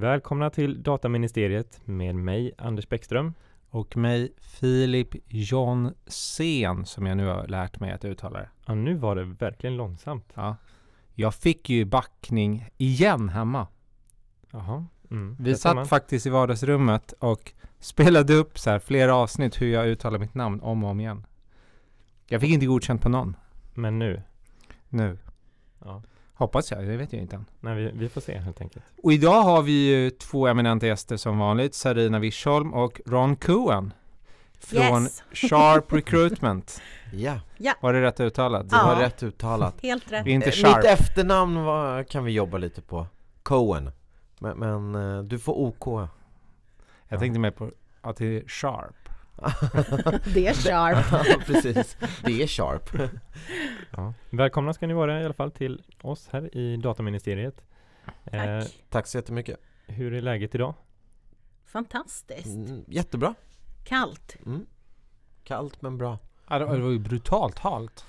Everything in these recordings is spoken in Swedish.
Välkomna till Dataministeriet med mig Anders Bäckström. Och mig Filip Jonsen som jag nu har lärt mig att uttala det. Ja, nu var det verkligen långsamt. Ja. Jag fick ju backning igen hemma. Jaha. Mm. Vi satt man. faktiskt i vardagsrummet och spelade upp så här flera avsnitt hur jag uttalar mitt namn om och om igen. Jag fick inte godkänt på någon Men nu? nu. Ja. Hoppas jag, det vet jag inte än. Nej, vi, vi får se helt enkelt. Och idag har vi ju två eminenta gäster som vanligt. Sarina Wischholm och Ron Cohen. Från Yes. Sharp Recruitment. Ja, Var det rätt uttalat? du Ja. har rätt uttalat. Helt rätt. Inte Eh, Sharp. Mitt efternamn var, kan vi jobba lite på. Cohen. Men, men eh, du får OK. Jag tänkte mer på att det är Sharp. Det är sharp. Ja, precis. Det är sharp. Ja. Välkomna ska ni vara i alla fall till oss här i Dataministeriet. Eh, Tack. Tack så jättemycket. hur är läget idag? Fantastiskt. Mm, jättebra. Kallt. Mm. Kallt men bra. Ja, det var ju brutalt halt.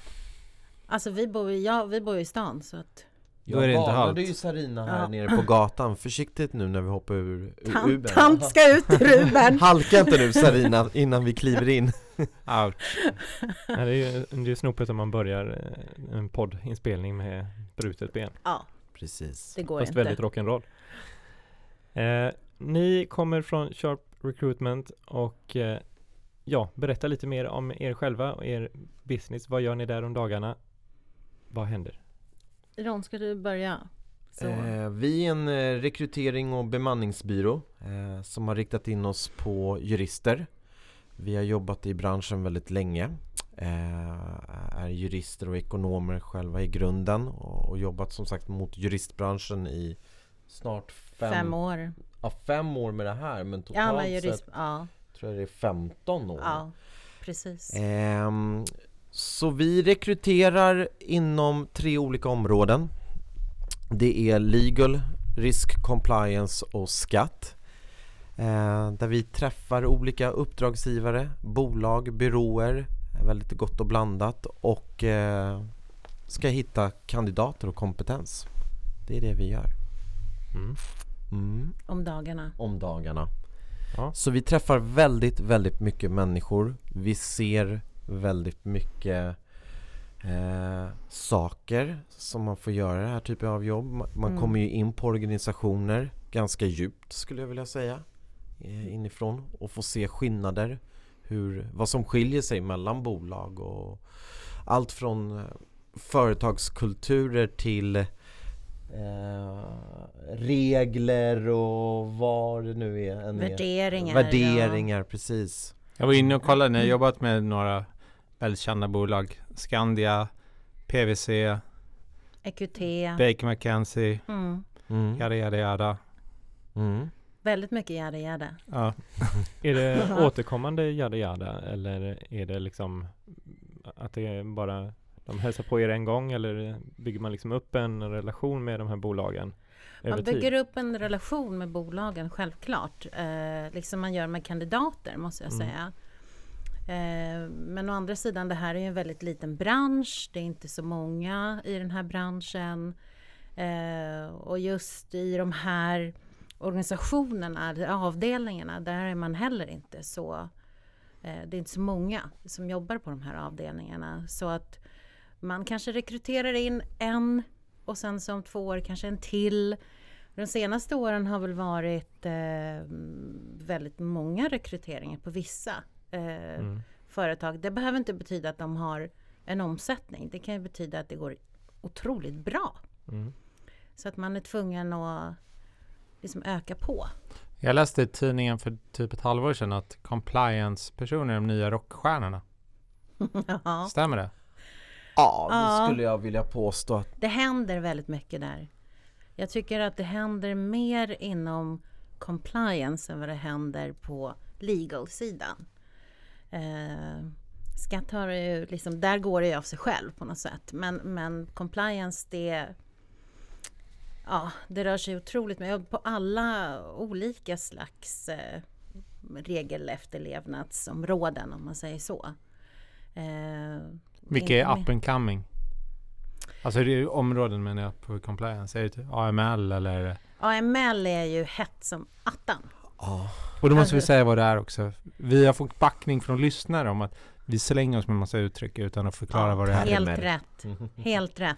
Alltså vi bor, ja, vi bor ju i stan så att Då är det inte halt. varnade ju Sarina här Ja. nere på gatan. Försiktigt nu när vi hoppar ur, ur tant, Ubern. tant ska ut ur Ruben. Halka inte nu Sarina innan vi kliver in. Ouch. Det är ju det är snopet om man börjar eh, en poddinspelning med brutet ben. Ja, Precis. det går Fast inte. väldigt rock'n'roll. Eh, ni kommer från Sharp Recruitment och eh, ja, berätta lite mer om er själva och er business. Vad gör ni där om dagarna? Vad händer? Ron, ska du börja? Eh, vi är en eh, rekrytering och bemanningsbyrå eh, som har riktat in oss på jurister. Vi har jobbat i branschen väldigt länge. Eh, är jurister och ekonomer själva i grunden och, och jobbat som sagt mot juristbranschen i snart fem, Fem år. Ja, fem år med det här men totalt Alla jurist, sett ja, tror jag det är 15 år. ja, precis. Så vi rekryterar inom tre olika områden. Det är legal, risk compliance och skatt. Eh, där vi träffar olika uppdragsgivare, bolag, byråer, väldigt gott och blandat och eh, ska hitta kandidater och kompetens. Det är det vi gör. Mm. Mm Om dagarna. om dagarna. Ja. Så vi träffar väldigt, väldigt mycket människor. Vi ser väldigt mycket eh, saker som man får göra i det här typen av jobb. Ma- Man Mm. kommer ju in på organisationer ganska djupt skulle jag vilja säga eh, inifrån och får se skillnader. Hur, vad som skiljer sig mellan bolag och allt från eh, företagskulturer till eh, regler och vad det nu är. Värderingar. Värderingar, precis. Jag var inne och kollade, ni har jobbat med några väldigt kända bolag. Skandia, PVC. EQT. Baker McKenzie, Mm. Mm. yada yada yada. Mm. Väldigt mycket jada jada. Ja. Är det återkommande jada jada eller är det liksom att det är bara de hälsar på er en gång eller bygger man liksom upp en relation med de här bolagen Man tid? bygger upp en relation med bolagen, självklart. Eh, liksom man gör med kandidater, måste jag Mm. säga. Eh, men å andra sidan, det här är ju en väldigt liten bransch. Det är inte så många i den här branschen. Eh, och just i de här organisationerna, avdelningarna, där är man heller inte så... Eh, det är inte så många som jobbar på de här avdelningarna. Så att man kanske rekryterar in en och sen som om två år kanske en till. De senaste åren har väl varit eh, väldigt många rekryteringar på vissa eh, Mm. företag. Det behöver inte betyda att de har en omsättning. Det kan ju betyda att det går otroligt bra. Mm. Så att man är tvungen att liksom öka på. Jag läste i tidningen för typ ett halvår sedan att compliance-personer är de nya rockstjärnorna. ja, Stämmer det? Ja, det Ja. skulle jag vilja påstå att det händer väldigt mycket där. Jag tycker att det händer mer inom compliance än vad det händer på legal-sidan. Eh, skatt har ju liksom, där går det ju av sig själv på något sätt. Men, men compliance det, ja, det rör sig otroligt mycket på alla olika slags eh, regelefterlevnadsområden om man säger så. Eh, Vilka är up and coming? Alltså det är ju områden menar jag på compliance. Är det typ AML eller AML är ju hett som attan. Ja, Och då måste vi säga vad det är också. Vi har fått backning från lyssnare om att vi slänger oss med massa uttryck utan att förklara Ja, vad det är. Helt med rätt. Helt rätt.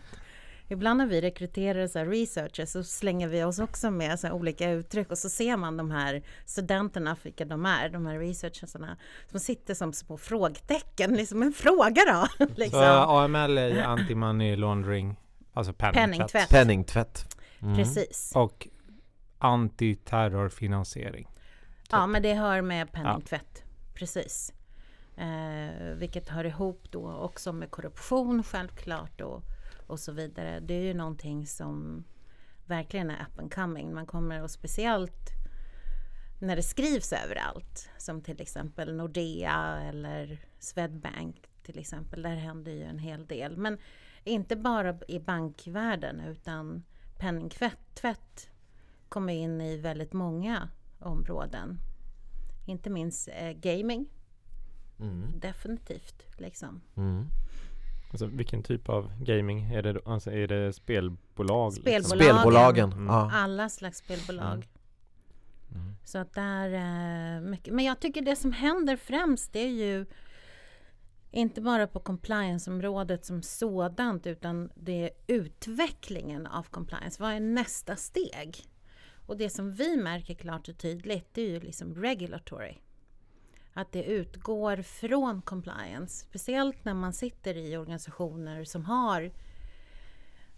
Ibland när vi rekryterar så här researchers så slänger vi oss också med så här olika uttryck och så ser man de här studenterna, vilka de är, de här researchersarna, som sitter som små frågetecken, liksom en fråga då. Så liksom. AML är anti-money laundering, alltså penningtvätt. Penningtvätt. penningtvätt. Mm. Precis. Och antiterrorfinansiering. Ja, men det hör med penningtvätt. Precis. Eh, vilket hör ihop då också med korruption självklart och, och så vidare. Det är ju någonting som verkligen är up and coming. Man kommer och speciellt när det skrivs överallt, som till exempel Nordea eller Swedbank till exempel. Där händer ju en hel del. Men inte bara i bankvärlden utan penningtvätt tvätt kommer in i väldigt många områden. Inte minst eh, gaming, Mm. definitivt. Liksom. Mm. Alltså, vilken typ av gaming? Är det, alltså, är det spelbolag? liksom? Spelbolag. Spelbolagen. Mm. Alla slags spelbolag. Mm. Så att där är mycket. Men jag tycker det som händer främst det är ju inte bara på compliance-området som sådant utan det är utvecklingen av compliance. Vad är nästa steg? Och det som vi märker klart och tydligt det är ju liksom regulatory. Att det utgår från compliance. Speciellt när man sitter i organisationer som har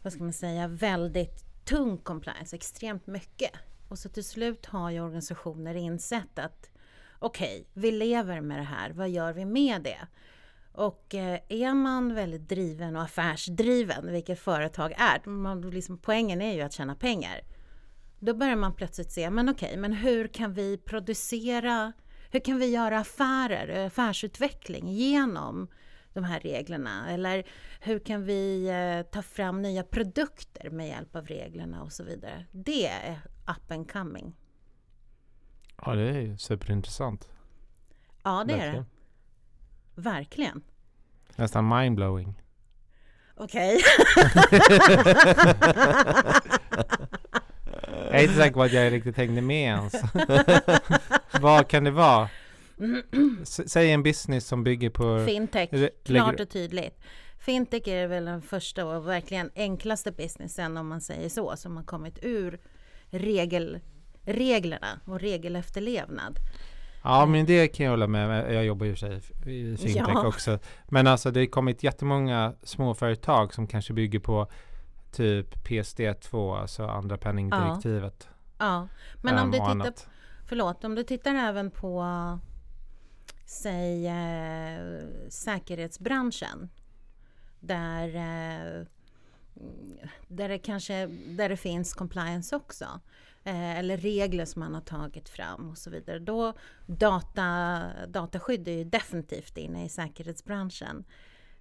vad ska man säga, väldigt tung compliance, extremt mycket. Och så till slut har ju organisationer insett att okej, vi lever med det här, vad gör vi med det? Och eh, är man väldigt driven och affärsdriven, vilket företag är, man, liksom, poängen är ju att tjäna pengar. Då börjar man plötsligt se, men okej, men hur kan vi producera, hur kan vi göra affärer, affärsutveckling genom de här reglerna? Eller hur kan vi eh, ta fram nya produkter med hjälp av reglerna och så vidare? Det är up and coming. Ja, det är superintressant. Ja, det är Verkligen. det. Verkligen. Nästan mindblowing. Okej. Jag är inte säker på att jag riktigt hängde med ens. Vad kan det vara? S- säg en business som bygger på... Fintech, klart och tydligt. Fintech är väl den första och verkligen enklaste businessen om man säger så, som har kommit ur regel, reglerna och regelefterlevnad. Ja, men det kan jag hålla med Jag jobbar ju i sig i fintech Ja. också. Men alltså det har kommit jättemånga småföretag som kanske bygger på typ PSD2, alltså andra penningdirektivet. Ja, men om ehm, du tittar annat. Förlåt, om du tittar även på säg eh, säkerhetsbranschen där, eh, där, det kanske, där det finns compliance också eh, eller regler som man har tagit fram och så vidare. Då data, dataskydd är ju definitivt inne i säkerhetsbranschen.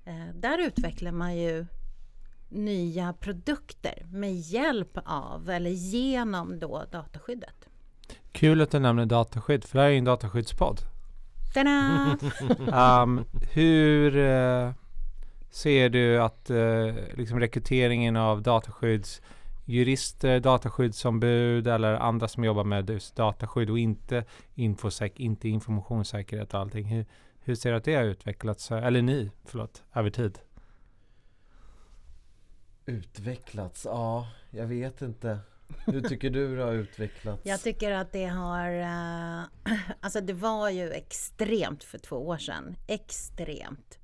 Eh, där utvecklar man ju nya produkter med hjälp av eller genom då dataskyddet. Kul att du nämner dataskydd, för det här är ju en dataskyddspodd. Um, hur eh, ser du att eh, liksom rekryteringen av dataskyddsjurister, dataskyddsombud eller andra som jobbar med just dataskydd och inte infosec, inte informationssäkerhet och allting. Hur, hur ser du att det har utvecklats, eller ni, förlåt, över tid? Utvecklats? Ja, jag vet inte. Hur tycker du det har utvecklats? Jag tycker att det har... Eh, alltså det var ju extremt för två år sedan. Extremt.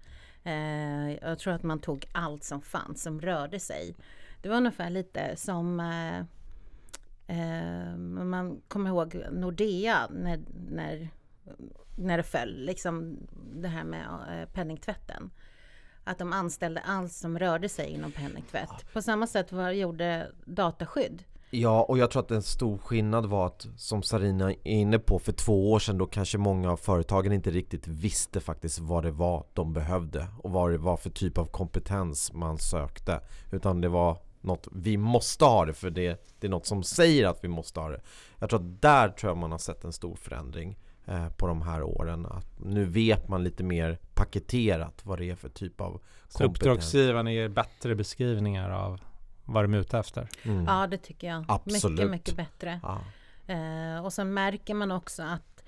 Eh, jag tror att man tog allt som fanns, som rörde sig. Det var ungefär lite som... Eh, man kommer ihåg Nordea när, när, när det föll, liksom det här med penningtvätten. Att de anställde allt som rörde sig inom penningtvätt. På samma sätt var, gjorde dataskydd. Ja, och jag tror att en stor skillnad var att som Sarina är inne på för två år sedan då kanske många av företagen inte riktigt visste faktiskt vad det var de behövde och vad det var för typ av kompetens man sökte. Utan det var något, vi måste ha det för det, det är något som säger att vi måste ha det. Jag tror att där tror jag man har sett en stor förändring på de här åren. Att nu vet man lite mer paketerat vad det är för typ av Så kompetens. uppdragsgivarna ger bättre beskrivningar av vad de är ute efter. Mm. Ja, det tycker jag. Absolut. Mycket, mycket bättre. Ja. Eh, och sen märker man också att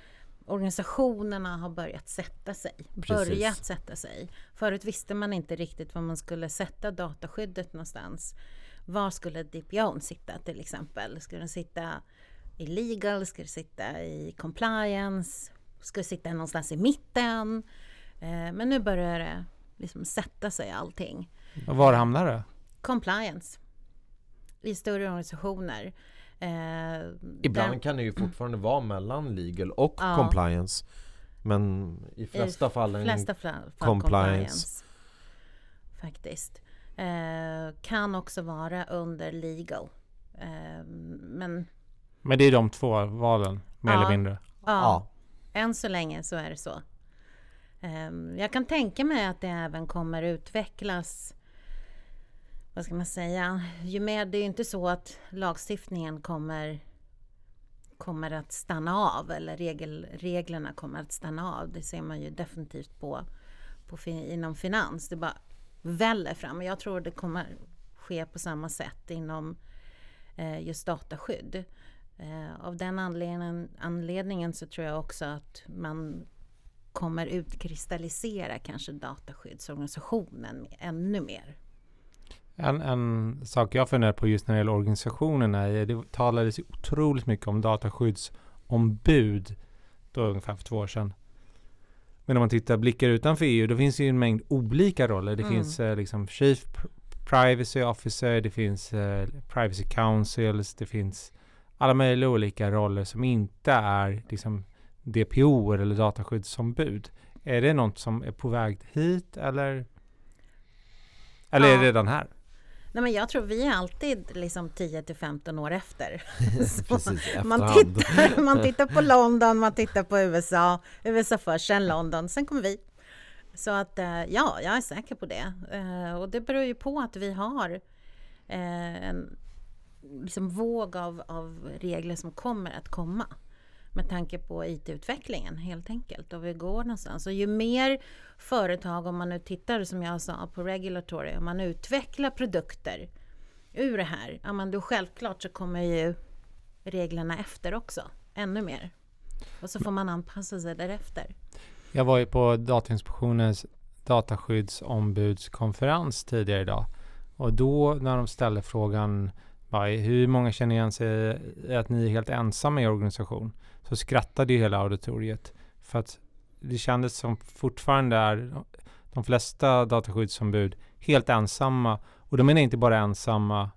organisationerna har börjat sätta sig. Precis. Börjat sätta sig. Förut visste man inte riktigt var man skulle sätta dataskyddet någonstans. Var skulle DPO'n sitta till exempel? Ska den sitta i legal? Ska den sitta i compliance? Ska den sitta någonstans i mitten? Eh, men nu börjar det liksom sätta sig allting. Och var hamnar det? Compliance. I större organisationer. Eh, Ibland där- kan det ju fortfarande vara mellan legal och Ja. compliance. Men i flesta fall en flesta fall compliance. compliance. Faktiskt. Eh, kan också vara under legal. Eh, men Men det är de två valen, mer Ja. eller mindre. ja, Ja. än så länge så är det så. Eh, jag kan tänka mig att det även kommer utvecklas vad ska man säga? Ju mer, det är ju inte så att lagstiftningen kommer kommer att stanna av eller regel, reglerna kommer att stanna av. Det ser man ju definitivt på, på inom finans. Det bara väller fram jag tror det kommer ske på samma sätt inom eh, just dataskydd. Eh, av den anledningen, anledningen så tror jag också att man kommer utkristallisera kanske dataskyddsorganisationen ännu mer. En, en sak jag funderar på just när det gäller organisationerna är det talades otroligt mycket om dataskyddsombud då ungefär för två år sedan. Men om man tittar blickar utanför EU då finns det ju en mängd olika roller. Det Mm. finns eh, liksom Chief Pr- Privacy Officer, det finns eh, Privacy Councils, det finns alla möjliga olika roller som inte är liksom DPO eller dataskyddsombud. Är det något som är på väg hit eller? Eller är Ja. det redan här? Nej, men jag tror vi är alltid liksom 10 till 15 år efter. Precis, man, tittar, man tittar på London, man tittar på USA. USA först, sen London, sen kommer vi. Så att eh, ja, jag är säker på det. Eh, Och det beror ju på att vi har eh, en liksom våg av, av regler som kommer att komma. Med tanke på IT-utvecklingen helt enkelt och vi går någonstans. Och ju mer företag, om man nu tittar som jag sa på regulatory, om man utvecklar produkter ur det här, ja men då självklart så kommer ju reglerna efter också, ännu mer. Och så får man anpassa sig därefter. Jag var ju på Datainspektionens dataskyddsombudskonferens tidigare idag. Och då när de ställde frågan bara, hur många känner igen sig att ni är helt ensamma i organisation? Så skrattade ju hela auditoriet. För att det kändes som fortfarande är de flesta dataskyddsombud helt ensamma. Och de är inte bara ensamma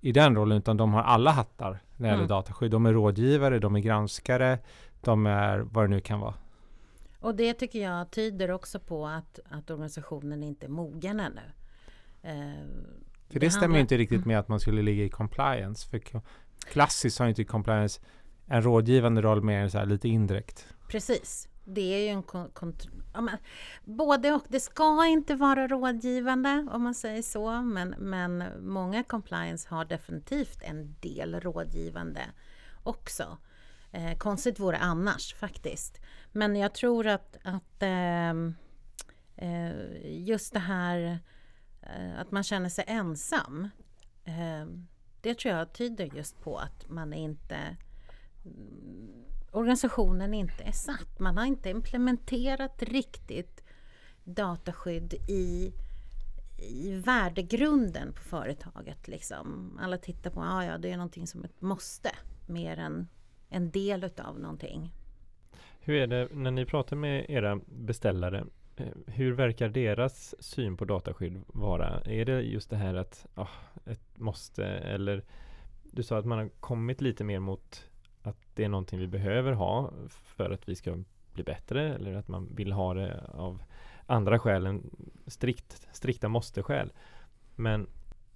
i den rollen utan de har alla hattar när det gäller Mm. dataskydd. De är rådgivare, de är granskare, de är vad det nu kan vara. Och det tycker jag tyder också på att, att organisationen inte är mogen ännu. Eh, För det, stämmer handlar- ju inte riktigt med att man skulle ligga i compliance. För klassiskt har ju inte compliance en rådgivande roll mer så här lite indirekt. Precis. Det är ju en kon- kont- ja, både och. Det ska inte vara rådgivande om man säger så. Men, men många compliance har definitivt en del rådgivande också. Eh, konstigt vore annars faktiskt. Men jag tror att, att ehm, eh, just det här Eh, att man känner sig ensam. Eh, det tror jag tyder just på att man inte mm, organisationen inte är satt. Man har inte implementerat riktigt dataskydd i, i värdegrunden på företaget. Liksom. Alla tittar på, ja ja, det är någonting som ett måste, mer än en del utav någonting. Hur är det när ni pratar med era beställare? Eh, hur verkar deras syn på dataskydd vara? Är det just det här att oh, ett måste eller du sa att man har kommit lite mer mot att det är någonting vi behöver ha för att vi ska bli bättre eller att man vill ha det av andra skäl än strikt, strikta måste-skäl. Men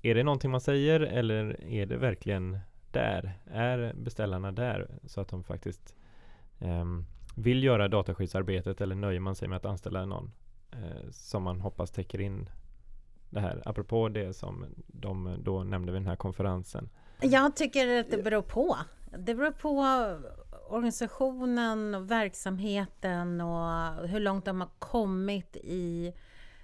är det någonting man säger eller är det verkligen där? Är beställarna där så att de faktiskt ehm, vill göra dataskyddsarbetet eller nöjer man sig med att anställa någon eh, som man hoppas täcker in det här apropå det som de då nämnde vid den här konferensen. Jag tycker att det beror på. Det beror på organisationen och verksamheten och hur långt de har kommit i,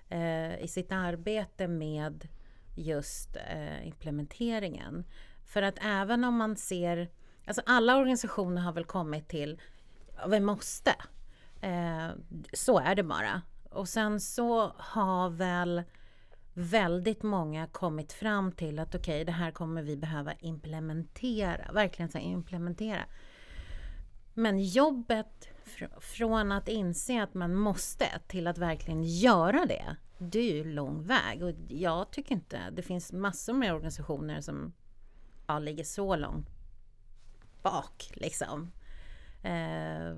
eh, i sitt arbete med, just eh, implementeringen. För att även om man ser, alltså alla organisationer har väl kommit till, av vi måste. Eh, så är det bara. Och sen så har väl väldigt många kommit fram till att okej, okay, det här kommer vi behöva implementera, verkligen så implementera. Men jobbet fr från att inse att man måste till att verkligen göra det, det är ju lång väg. Och jag tycker inte, det finns massor med organisationer som ja, ligger så långt bak liksom. Eh,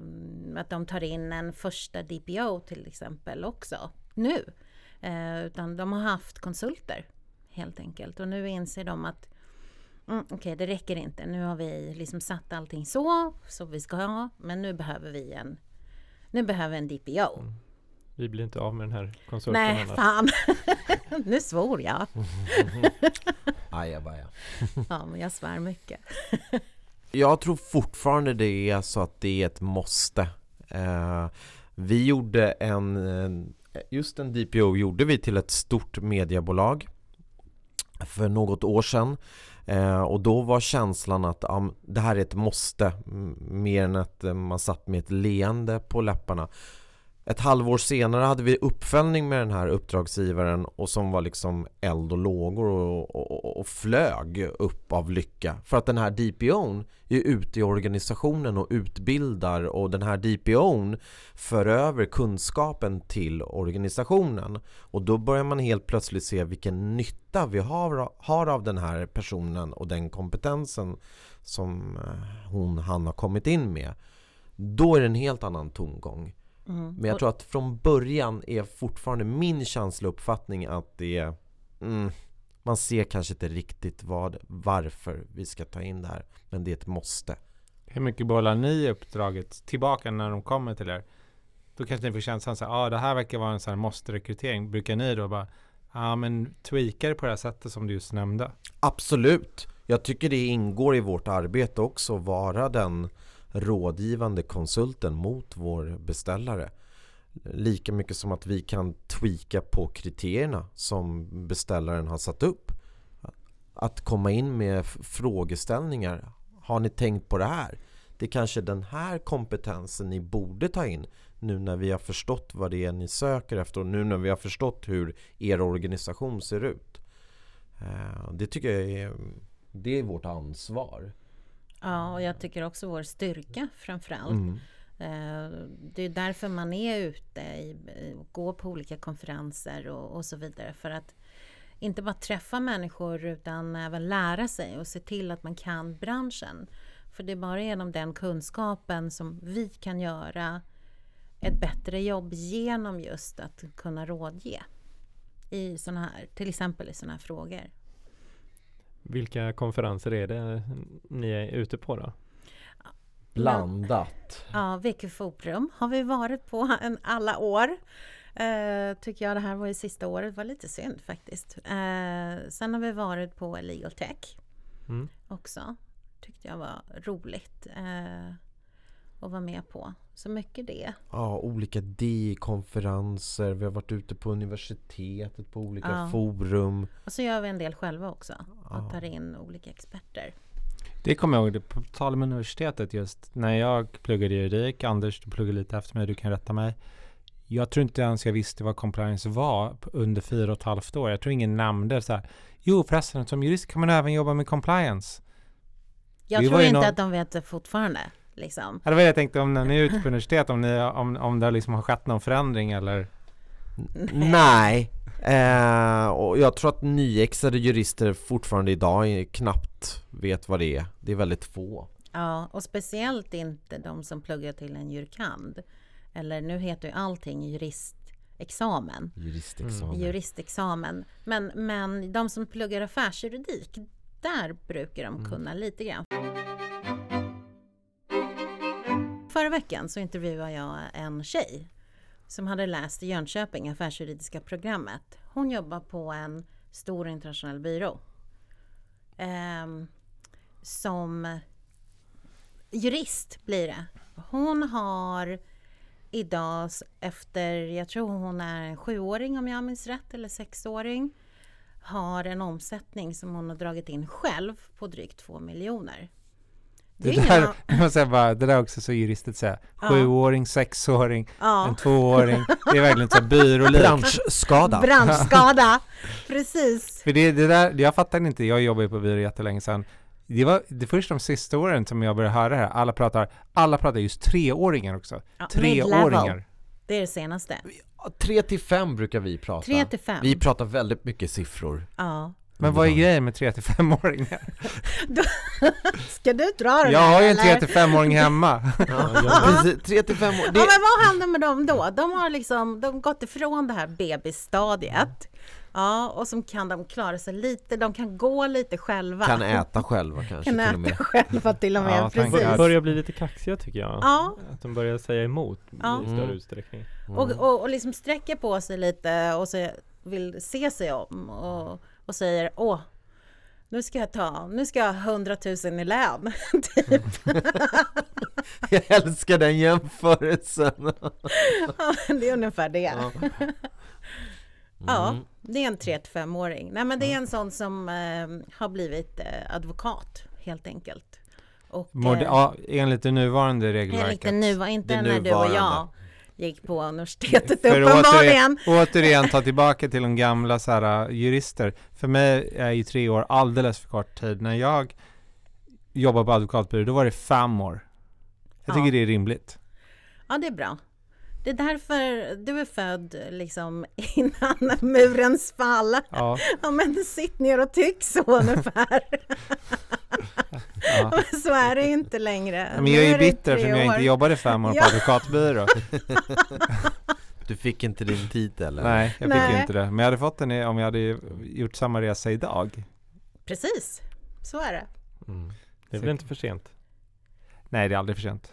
att de tar in en första DPO till exempel också nu. Eh, utan de har haft konsulter helt enkelt. Och nu inser de att mm, okej, okay, det räcker inte. Nu har vi liksom satt allting så, som vi ska ha. Men nu behöver vi en, nu behöver en DPO. Mm. Vi blir inte av med den här konsulten Nej, annars. fan! nu svor jag. Ajabaja. ja, men jag svär mycket. jag tror fortfarande det är så att det är ett måste. Eh, vi gjorde en, just en DPO gjorde vi till ett stort mediebolag för något år sedan. Eh, och då var känslan att ja, det här är ett måste, mer än att eh, man satt med ett leende på läpparna. Ett halvår senare hade vi uppföljning med den här uppdragsgivaren och som var liksom eld och lågor och, och, och flög upp av lycka. För att den här DPO'n är ute i organisationen och utbildar och den här DPO'n för över kunskapen till organisationen. Och då börjar man helt plötsligt se vilken nytta vi har, har av den här personen och den kompetensen som eh, hon, han har kommit in med. Då är det en helt annan tongång. Mm. Men jag tror att från början är fortfarande min känslouppfattning att det är mm, Man ser kanske inte riktigt vad, varför vi ska ta in det här Men det är ett måste Hur mycket bollar ni uppdraget tillbaka när de kommer till er? Då kanske ni får känslan att ah, det här verkar vara en sån här måste-rekrytering Brukar ni då bara Ja ah, men tweaka det på det här sättet som du just nämnde? Absolut! Jag tycker det ingår i vårt arbete också att vara den rådgivande konsulten mot vår beställare. Lika mycket som att vi kan tweaka på kriterierna som beställaren har satt upp. Att komma in med frågeställningar. Har ni tänkt på det här? Det är kanske den här kompetensen ni borde ta in nu när vi har förstått vad det är ni söker efter och nu när vi har förstått hur er organisation ser ut. Eh, det tycker jag är, det är vårt ansvar. Ja, och jag tycker också vår styrka framförallt. Mm. Eh, det är därför man är ute och går på olika konferenser och, och, så vidare. För att inte bara träffa människor utan även lära sig och se till att man kan branschen. För det är bara genom den kunskapen som vi kan göra ett bättre jobb genom just att kunna rådge i såna här, till exempel i sådana här frågor. Vilka konferenser är det ni är ute på då? Blandat. Ja, VQ Forum har vi varit på en, alla år. Uh, tycker jag det här var ju sista året, var lite synd faktiskt. Uh, sen har vi varit på Legal Tech mm. också. Tyckte jag var roligt. Uh, att vara med på. Så mycket det. Ja, olika DI-konferenser. Vi har varit ute på universitetet på olika ja. forum. Och så gör vi en del själva också. Ja. Och tar in olika experter. Det kommer jag ihåg, på tal om universitetet just. När jag pluggade juridik, Anders du pluggade lite efter mig, du kan rätta mig. Jag tror inte ens jag visste vad compliance var under fyra och ett halvt år. Jag tror ingen nämnde så här. Jo förresten, som jurist kan man även jobba med compliance. Jag Vi tror inte någon... att de vet det fortfarande. Liksom. Ja, det var jag tänkte om när ni är ute på universitet, om, ni, om, om det liksom har skett någon förändring eller? Nej, eh, och jag tror att nyexade jurister fortfarande idag knappt vet vad det är. Det är väldigt få. Ja, och speciellt inte de som pluggar till en jurkand. Eller nu heter ju allting juristexamen. Juristexamen. Mm. Juristexamen. Men, men de som pluggar affärsjuridik, där brukar de mm. kunna mm. lite grann. Förra veckan så intervjuade jag en tjej som hade läst i Jönköping, affärsjuridiska programmet. Hon jobbar på en stor internationell byrå. Eh, som jurist blir det. Hon har idag efter, jag tror hon är en sjuåring om jag minns rätt, eller sexåring, har en omsättning som hon har dragit in själv på drygt två miljoner. Det, ingen där, an- jag måste säga bara, det där är också så juristiskt att säga. Ja. Sjuåring, sexåring, Ja. en tvååring. Det är verkligen så här byråliv. Branschskada. Branschskada, precis. För det, det där, jag fattar inte, jag jobbade ju på byrå jättelänge sedan. Det var det först de sista åren som jag började höra det här. Alla pratar, alla pratar just treåringar också. Ja, Treåringar. Det är det senaste. 3 till 5 brukar vi prata. 3 till 5. Vi pratar väldigt mycket siffror. Ja. Men vad är grejen med 3 till 5-åringar? Ska du dra den Jag har ju en eller? 3 till 5-åring hemma. Precis, 3 till 5 år. Ja, Det, men vad händer med dem då? De har liksom de har gått ifrån det här bebisstadiet. Ja, och som kan de klara sig lite, de kan gå lite själva. kan äta själva kanske Kan till och med. äta själva till och med, Ja, precis. Börjar bli lite kaxiga tycker jag. Ja, Att de börjar säga emot Ja. i större Mm. utsträckning. och, och, och liksom sträcker på sig lite och så vill se sig om och, och säger åh, nu ska jag ta, nu ska jag ha 100 000 i lön. typ. Jag älskar den jämförelsen. det är ungefär det. Ja. Ja, Mm. det är en 3-5-åring. Nej, men det är en sån som eh, har blivit eh, advokat helt enkelt. Och, Mode, eh, ja, enligt det nuvarande enligt regelverket. det nu var inte Det när du och jag gick på universitetet För uppenbarligen. återigen, återigen ta tillbaka till de gamla så här, uh, jurister. För mig är ju tre år alldeles för kort tid. När jag jobbade på advokatbyrå, då var det fem år. Jag tycker Ja. det är rimligt. Ja, det är bra. Det är därför du är född liksom innan murens fall. Ja, Ja, men sitt ner och tyck så ungefär. ja. Men så är det inte längre. Men jag är ju det bitter för jag inte jobbade fem år på Ja. advokatbyrå. Du fick inte din titel? eller? Nej, jag fick ju Nej. inte det. Men jag hade fått den om jag hade gjort samma resa idag. Precis, så är det. Mm. Det är väl inte för sent? Nej, det är aldrig för sent.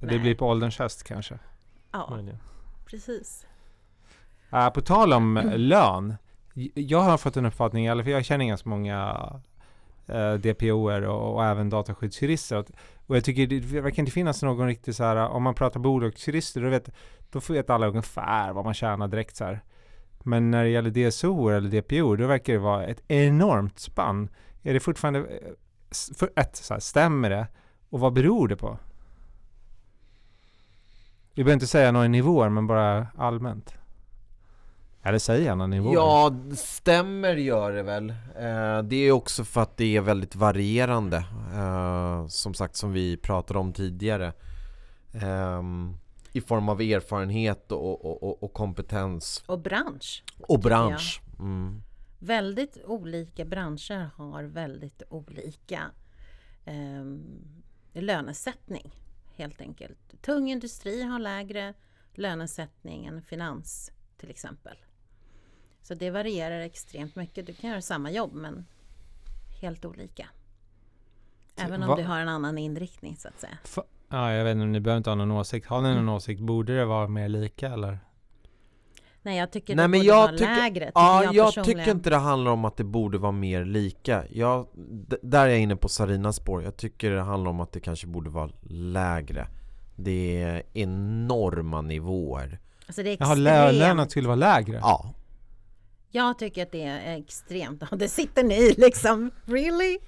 Det Nej. blir på ålderns höst kanske. Ja, Möjligen. precis. Uh, på tal om lön. Jag har fått en uppfattning, eller för jag känner ganska många eh, DPOer och, och även dataskyddsjurister. Och jag tycker det verkar inte finnas någon riktig så här, om man pratar bolagsjurister, då vet, då vet alla ungefär vad man tjänar direkt så här. Men när det gäller DSO eller DPO, då verkar det vara ett enormt spann. Är det fortfarande, eh, för ett, så här, stämmer det? Och vad beror det på? Vi behöver inte säga några nivåer, men bara allmänt. Eller säg gärna nivåer. Ja, stämmer gör det väl. Eh, det är också för att det är väldigt varierande. Eh, som sagt, som vi pratade om tidigare. Ehm, I form av erfarenhet och, och, och, och kompetens. Och bransch. Och bransch. Mm. Väldigt olika branscher har väldigt olika ehm, lönesättning helt enkelt. Tung industri har lägre lönesättning än finans till exempel. Så det varierar extremt mycket. Du kan göra samma jobb men helt olika. Även om Va- du har en annan inriktning så att säga. Fa- Ja, jag vet inte, ni behöver inte ha någon åsikt. Har ni någon Mm. åsikt? Borde det vara mer lika eller? Nej, jag tycker Nej, det men borde jag vara tycker- lägre. Tycker Ja, jag, jag, tycker inte det handlar om att det borde vara mer lika. Jag, där är jag inne på Sarinas spår. Jag tycker det handlar om att det kanske borde vara lägre. Det är enorma nivåer. Alltså det är Jaha, lö- extremt. lönen skulle vara lägre? Ja, Jag tycker att det är extremt. Det sitter ni liksom. Really?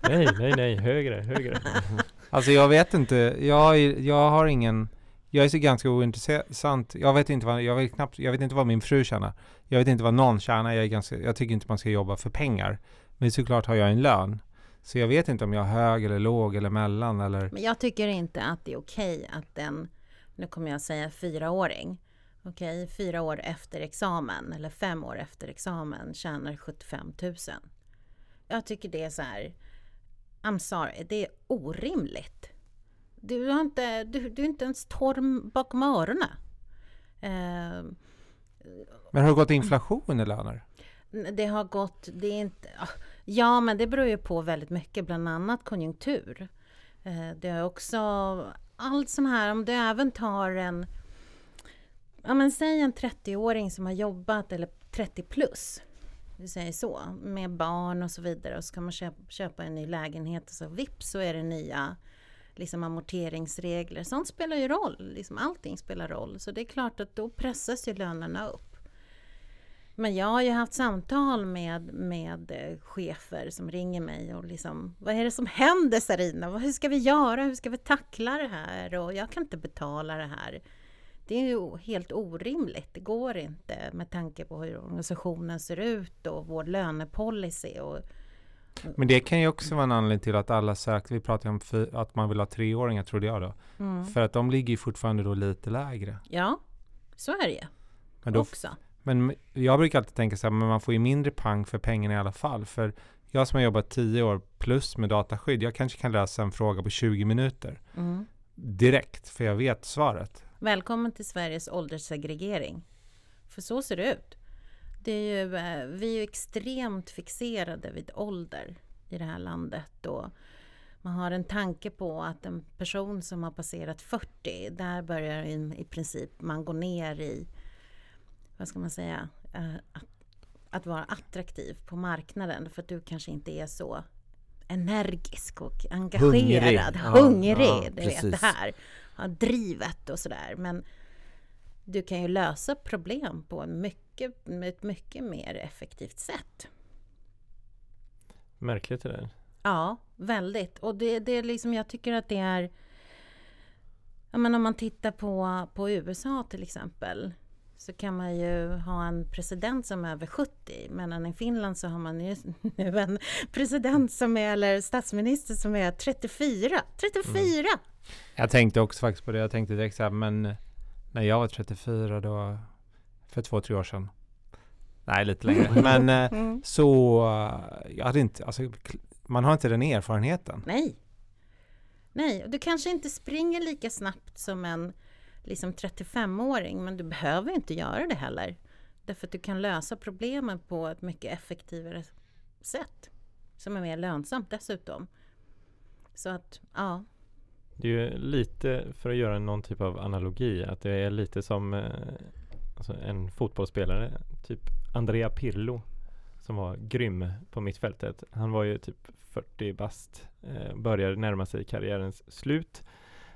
Nej, nej, nej, högre, högre. Alltså jag vet inte, jag, är- jag har ingen, jag är så ganska ointressant. Jag vet inte vad, jag vet knappt, jag vet inte vad min fru tjänar. Jag vet inte vad någon tjänar. Jag, är ganska, jag tycker inte man ska jobba för pengar. Men såklart har jag en lön. Så jag vet inte om jag är hög eller låg eller mellan eller... Men jag tycker inte att det är okej att en, nu kommer jag säga fyraåring, okej, fyra år efter examen eller fem år efter examen tjänar 75 000. Jag tycker det är så här, I'm sorry, det är orimligt. Du har inte, du, du är inte ens torr bakom öronen. Eh, Men har det gått inflation i löner? Det har gått, det är inte, ah, ja men det beror ju på väldigt mycket, bland annat konjunktur. Eh, Det är också allt sån här, om du även tar en, ja men säg en 30-åring som har jobbat, eller 30 plus, vi säger så, med barn och så vidare och så ska man köpa, köpa en ny lägenhet och så vips så är det nya liksom amorteringsregler. Sånt spelar ju roll, liksom allting spelar roll. Så det är klart att då pressas ju lönerna upp. Men jag har ju haft samtal med, med eh, chefer som ringer mig och liksom Vad är det som händer Sarina? Hur ska vi göra? Hur ska vi tackla det här? Och jag kan inte betala det här. Det är ju helt orimligt. Det går inte med tanke på hur organisationen ser ut och vår lönepolicy. Och, Men det kan ju också vara en anledning till att alla söker, vi pratar ju om att man vill ha treåringar trodde jag då. mm. För att de ligger ju fortfarande då lite lägre. Ja, så är det Men, då, också. men jag brukar alltid tänka så här, men man får ju mindre pang för pengarna i alla fall. För jag som har jobbat 10 år plus med dataskydd, jag kanske kan lösa en fråga på 20 minuter Mm. direkt, för jag vet svaret. Välkommen till Sveriges ålderssegregering. För så ser det ut. Det är ju, eh, vi är ju extremt fixerade vid ålder i det här landet. Och man har en tanke på att en person som har passerat 40, där börjar i, i princip man gå ner i, vad ska man säga, eh, att, att vara attraktiv på marknaden. För att du kanske inte är så energisk och engagerad, Ja, hungrig. ja, du vet precis. det här. Ja, drivet och sådär. Men du kan ju lösa problem på en mycket, ett mycket mer effektivt sätt. Märkligt det där. Ja, väldigt. Och det, det är liksom, jag tycker att det är... Ja, men om man tittar på, på USA till exempel så kan man ju ha en president som är över 70 medan i Finland så har man ju nu en president som är, eller statsminister som är 34. 34! Jag tänkte också faktiskt på det. Jag tänkte direkt så här, men när jag var 34 då, för två, tre år sedan. Nej, lite längre. Men eh, Mm. så, eh, jag hade inte, alltså, man har inte den erfarenheten. Nej. Nej, och du kanske inte springer lika snabbt som en liksom 35-åring, men du behöver inte göra det heller. Därför att du kan lösa problemen på ett mycket effektivare sätt. Som är mer lönsamt dessutom. Så att, ja. Det är ju lite, för att göra någon typ av analogi, att det är lite som eh, alltså en fotbollsspelare, typ Andrea Pirlo, som var grym på mittfältet. Han var ju typ 40 bast, eh, började närma sig karriärens slut.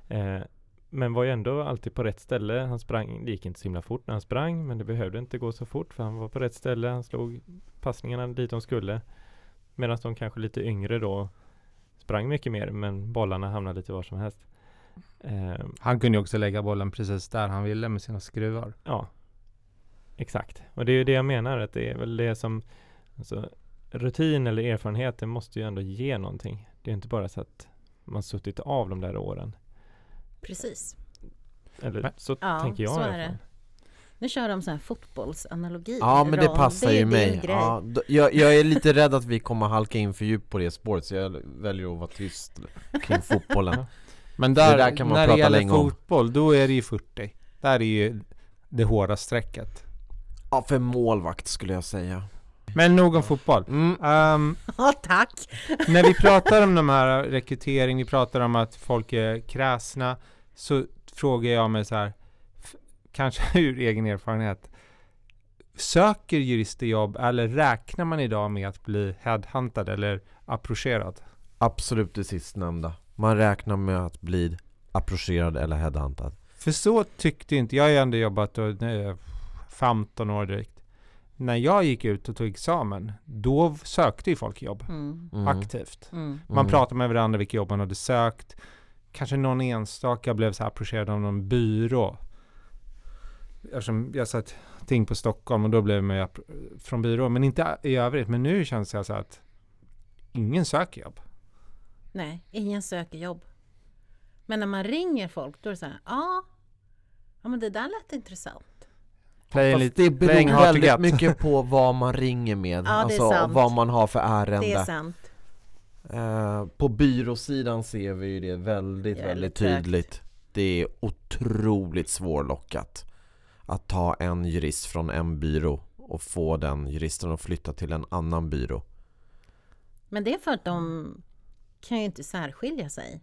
Eh, men var ju ändå alltid på rätt ställe. Han sprang, det gick inte så himla fort när han sprang, men det behövde inte gå så fort för han var på rätt ställe. Han slog passningarna dit de skulle. Medan de kanske lite yngre då sprang mycket mer, men bollarna hamnade lite var som helst. Eh, Han kunde ju också lägga bollen precis där han ville med sina skruvar. ja, exakt. Och det är ju det jag menar, att det är väl det som alltså, rutin eller erfarenhet, det måste ju ändå ge någonting. Det är inte bara så att man suttit av de där åren. Precis. Eller så Ja, tänker jag så i alla är det. fall. Nu kör de så här fotbollsanalogi. Ja men det passar är ju mig. Ja, d- jag, jag är lite rädd att vi kommer halka in för djupt på det spåret så jag väljer att vara tyst kring fotbollen. Men Det där, där kan man när det prata gäller länge om. fotboll, då är det ju 40. Där är ju det hårda strecket. Ja, för målvakt skulle jag säga. Men nog om fotboll. Mm. Ehm, Ja, tack! när vi pratar om de här rekrytering, vi pratar om att folk är kräsna, så frågar jag mig så här, kanske ur egen erfarenhet, söker jurister jobb eller räknar man idag med att bli headhuntad eller approcherad? Absolut det sistnämnda. Man räknar med att bli approcherad eller headhuntad. För så tyckte inte, jag har ju ändå jobbat och, nej, 15 år drygt. När jag gick ut och tog examen, då sökte ju folk jobb Mm. Mm. aktivt. Mm. Man Mm. pratade med varandra vilka jobb man hade sökt. Kanske någon enstaka blev så här approcherad av någon byrå. Eftersom jag satt ting på Stockholm och då blev man ju från byrå. Men inte i övrigt. Men nu känns det så att ingen söker jobb. Nej, ingen söker jobb. Men när man ringer folk, då är det så här, ja, ja men det där lät intressant. Playing Fast lite, det playing beror väldigt get. mycket på vad man ringer med, Ja, alltså vad man har för Det är ärende. sant. Eh, på byråsidan ser vi ju det väldigt, Jävligt väldigt tydligt. Det är otroligt svårlockat att ta en jurist från en byrå och få den juristen att flytta till en annan byrå. Men det är för att de kan ju inte särskilja sig.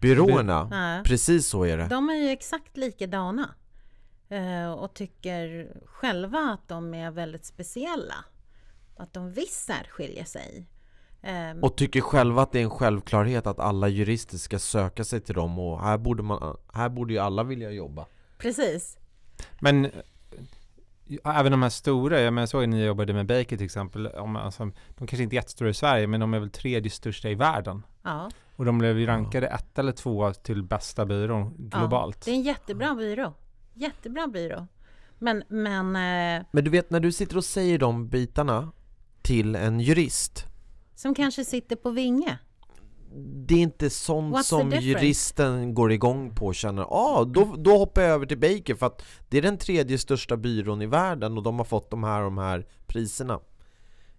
Byråerna, Nej. precis så är det. De är ju exakt likadana. Eh, och tycker själva att de är väldigt speciella. Att de visst särskiljer sig. Eh, Och tycker själva att det är en självklarhet att alla jurister ska söka sig till dem och här borde, man, här borde ju alla vilja jobba. precis. Men eh, även de här stora, jag, menar, jag såg att ni jobbade med Baker till exempel, om, alltså, de kanske inte är jättestora i Sverige, men de är väl tredje största i världen. Ja, Och de blev ju rankade ett eller två till bästa byrån globalt. det är en jättebra byrå. Jättebra byrå. Men, men eh, Men du vet när du sitter och säger de bitarna till en jurist som kanske sitter på Vinge. det är inte sånt What's som juristen går igång på och känner ah, då, då hoppar jag över till Baker för att det är den tredje största byrån i världen och de har fått de här och de här priserna.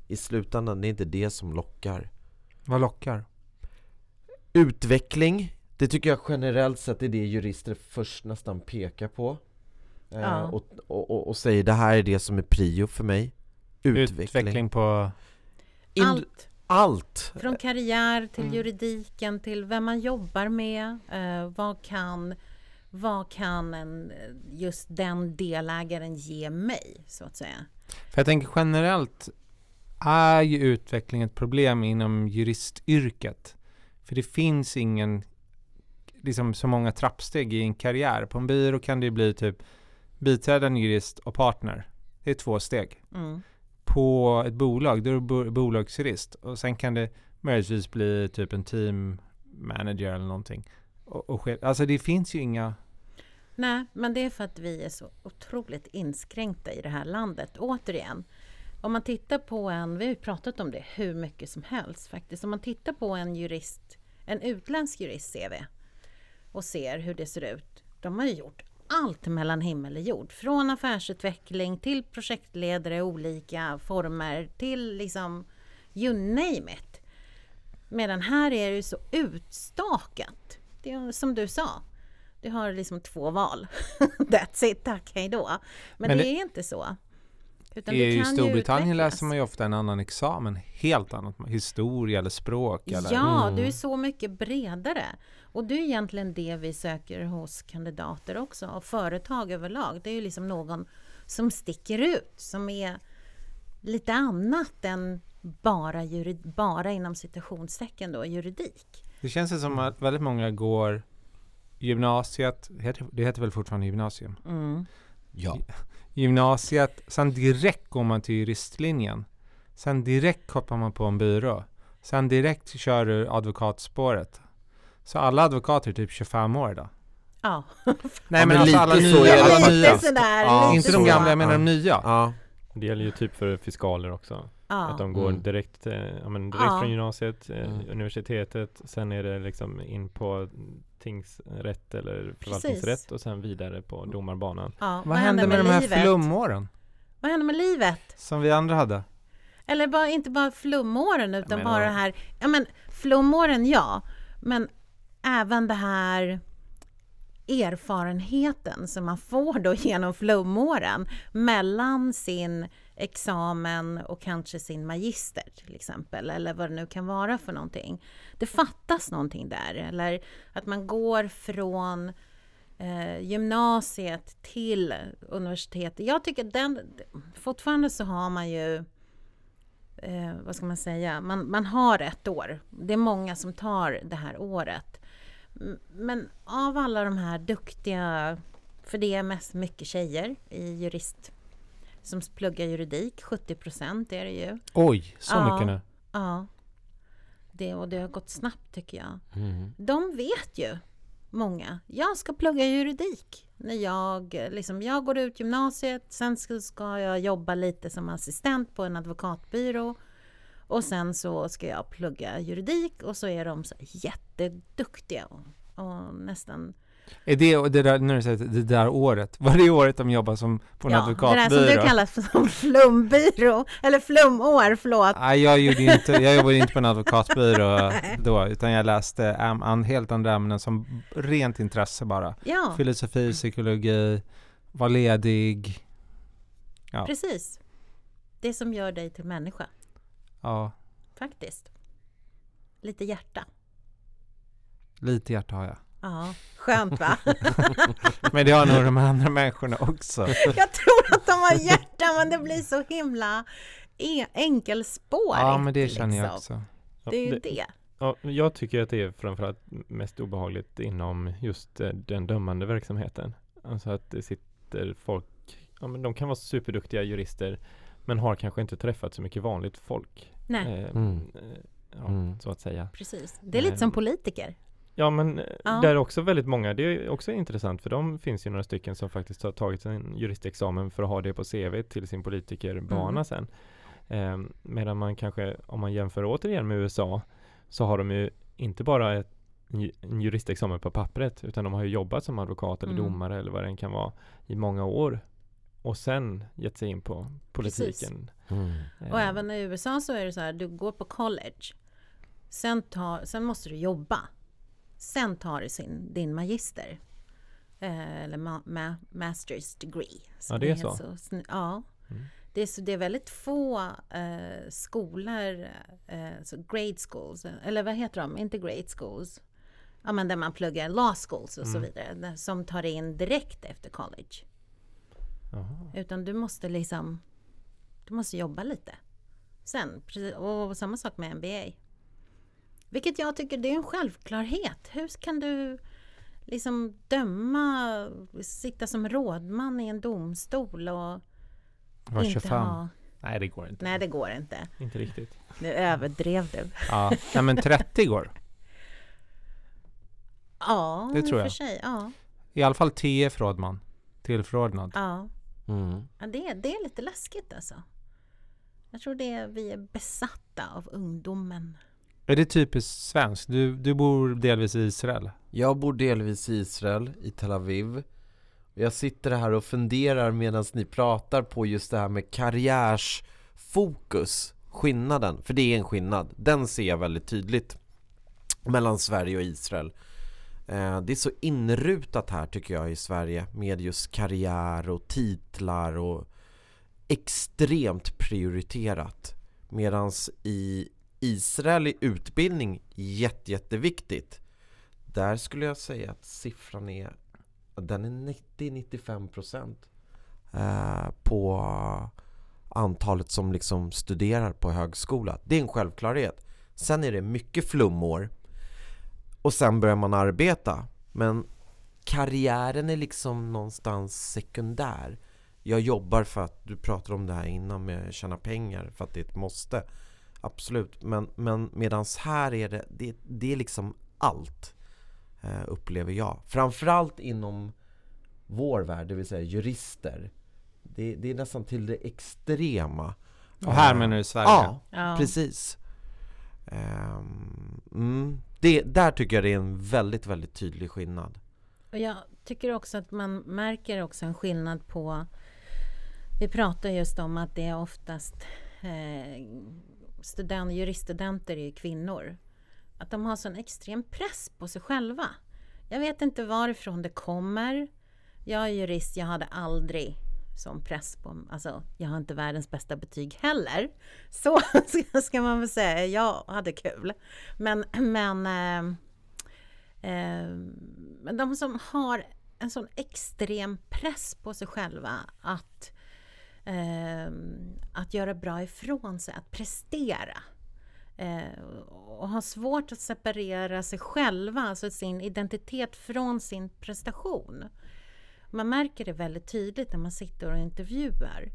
I slutändan, det är inte det som lockar. Vad lockar? Utveckling, det tycker jag generellt sett är det jurister först nästan pekar på. Eh, Ja. och, och, och, säger det här är det som är prio för mig. Utveckling. Utveckling på... Allt. allt. Från karriär till Mm. juridiken till vem man jobbar med. Eh, vad, kan, vad kan en, just den delägaren ge mig, så att säga? För jag tänker generellt är ju utveckling ett problem inom juristyrket. För det finns ingen, liksom så många trappsteg i en karriär. På en byrå kan det ju bli typ biträdande jurist och partner. Det är två steg. Mm. På ett bolag, då är du bo- bolagsjurist. Och sen kan det möjligtvis bli typ en team manager eller någonting. Och, och. Alltså det finns ju inga... Nej, men det är för att vi är så otroligt inskränkta i det här landet. Återigen, om man tittar på en, vi har ju pratat om det hur mycket som helst faktiskt. Om man tittar på en jurist, en utländsk jurist CV och ser hur det ser ut. De har ju gjort allt mellan himmel och jord. Från affärsutveckling till projektledare i olika former till liksom you name it. Medan här är det ju så utstakat. Det är som du sa. Du har liksom två val. That's it, tack, hej då. Men, Men det, det- är inte så. Utan I Storbritannien läser man ju ofta en annan examen. Helt annat. Historia eller språk. Eller, Ja, Mm. du är så mycket bredare. Och det är egentligen det vi söker hos kandidater också, och företag överlag. Det är ju liksom någon som sticker ut, som är lite annat än bara, jurid, bara inom citationstecken då, juridik. Det känns ju som att väldigt många går gymnasiet, det heter väl fortfarande gymnasium? Mm. Ja. Gymnasiet, sen direkt går man till juristlinjen. Sen direkt kopplar man på en byrå. Sen direkt kör du advokatspåret. Så alla advokater är typ 25 år då. Ja, Nej men men, alltså lite alla nya. är det Alla nya. lite sådär. Ja, lite Inte de gamla, jag menar Ja. de nya. Ja. Det gäller ju typ för fiskaler också. Ja. Att de går Mm. direkt, eh, ja, men direkt Ja. från gymnasiet, eh, Mm. universitetet, sen är det liksom in på tingsrätt eller förvaltningsrätt och sen vidare på domarbanan. Ja, Vad hände med, de här flumåren? Vad hände med livet? Som vi andra hade? Eller bara, inte bara flumåren utan menar- bara det här, ja men flumåren ja, men även det här erfarenheten som man får då genom flumåren mellan sin examen och kanske sin magister till exempel, eller vad det nu kan vara för någonting. Det fattas någonting där, eller att man går från eh, gymnasiet till universitetet. Jag tycker den, fortfarande så har man ju eh, vad ska man säga, man, man har ett år. Det är många som tar det här året. Men av alla de här duktiga, för det är mest mycket tjejer i jurist som pluggar juridik, 70 procent är det ju. Oj, så Ja. mycket nu. Ja. Det, och det har gått snabbt tycker jag. Mm. De vet ju, många, jag ska plugga juridik. När jag, liksom, jag går ut gymnasiet, sen ska, ska jag jobba lite som assistent på en advokatbyrå. Och sen så ska jag plugga juridik och så är de så jätteduktiga och, och nästan... Är det, det där, när du säger det där året, var det året de jobbar som på en ja, det där advokatbyrå? som du kallar för som flumbyrå, eller flumår, förlåt. Nej, jag, gjorde inte, jag jobbade inte på en advokatbyrå då, utan jag läste äm, an, helt andra ämnen som rent intresse bara. Ja, Filosofi, psykologi, var ledig. Ja. precis. Det som gör dig till människa, Ja, faktiskt. Lite hjärta. lite hjärta har jag. Ja, skönt va? Men det har nog de andra människorna också. Jag tror att de har hjärta men det blir så himla e- enkelspårigt. Ja, men det känner jag liksom. också. Ja, Det är ju det- det. Ja, jag tycker att det är framförallt mest obehagligt inom just eh, den dömande verksamheten. Alltså att det sitter folk ja, men de kan vara superduktiga jurister men har kanske inte träffat så mycket vanligt folk. Nej, Eh, Mm. eh, ja, Mm. så att säga. precis. Det är lite som Ehm, politiker. Ja men eh, Ja. där är också väldigt många, det är också intressant för de finns ju några stycken som faktiskt har tagit en juristexamen för att ha det på CV till sin politikerbana Mm. sen. Eh, medan man kanske, om man jämför återigen med USA, så har de ju inte bara ett, en juristexamen på pappret utan de har ju jobbat som advokat eller Mm. domare eller vad det än kan vara i många år och sen gett sig in på politiken. Mm. Och Eh, även i USA så är det så här, du går på college. Sen, tar, sen måste du jobba. Sen tar du sin, din magister. Eh, eller ma, ma, masters degree. Ja, det är heter så. sn- ja. Mm. Det, är, så, det är väldigt få eh, skolor, eh, så grade schools, eller vad heter de? Inte grade schools. Ja, men där man pluggar law schools och så Mm. vidare. där- Som tar in direkt efter college. Jaha. Utan du måste liksom Du måste jobba lite. Sen, och samma sak med MBA. Vilket jag tycker det är en självklarhet. Hur kan du liksom döma, sitta som rådman i en domstol och Var inte 25. ha... Nej, det går inte. Nej, det går inte. Inte riktigt. Nu överdrev du. Ja. Nej, men 30 går. Ja, Det tror jag. för sig. Ja, I alla fall TF rådman. Tillförordnad. ja. Mm. ja det, det är lite läskigt alltså. Jag tror det är, vi är besatta av ungdomen. Är det typiskt svenskt? Du, du bor delvis i Israel. Jag bor delvis i Israel, i Tel Aviv Jag sitter här och funderar medan ni pratar på just det här med karriärsfokus Skillnaden, för det är en skillnad Den ser jag väldigt tydligt Mellan Sverige och Israel Eh, det är så inrutat här tycker jag i Sverige Med just karriär och titlar och Extremt prioriterat. Medans i Israel är utbildning jätte, jätteviktigt. Där skulle jag säga att siffran är Den är 90-95% eh, På antalet som liksom studerar på högskola. Det är en självklarhet. Sen är det mycket flummor och sen börjar man arbeta Men karriären är liksom någonstans sekundär Jag jobbar för att, du pratade om det här innan med att tjäna pengar för att det är ett måste Absolut, men, men medans här är det, det, det är liksom allt eh, upplever jag. Framförallt inom vår värld, det vill säga jurister. Det, det är nästan till det extrema. Och här menar du Sverige? Ja, Ja. precis. Ehm, mm, det, där tycker jag det är en väldigt, väldigt tydlig skillnad. Och jag tycker också att man märker också en skillnad på Vi pratar just om att det är oftast eh, student, juriststudenter är kvinnor. Att de har sån extrem press på sig själva. Jag vet inte varifrån det kommer. Jag är jurist, jag hade aldrig som press på Alltså, jag har inte världens bästa betyg heller. Så ska- man väl säga. Jag hade kul. Men, men eh, Eh, Men de som har en sån extrem press på sig själva att, eh, att göra bra ifrån sig, att prestera. Eh, och har svårt att separera sig själva, alltså sin identitet från sin prestation. Man märker det väldigt tydligt när man sitter och intervjuar.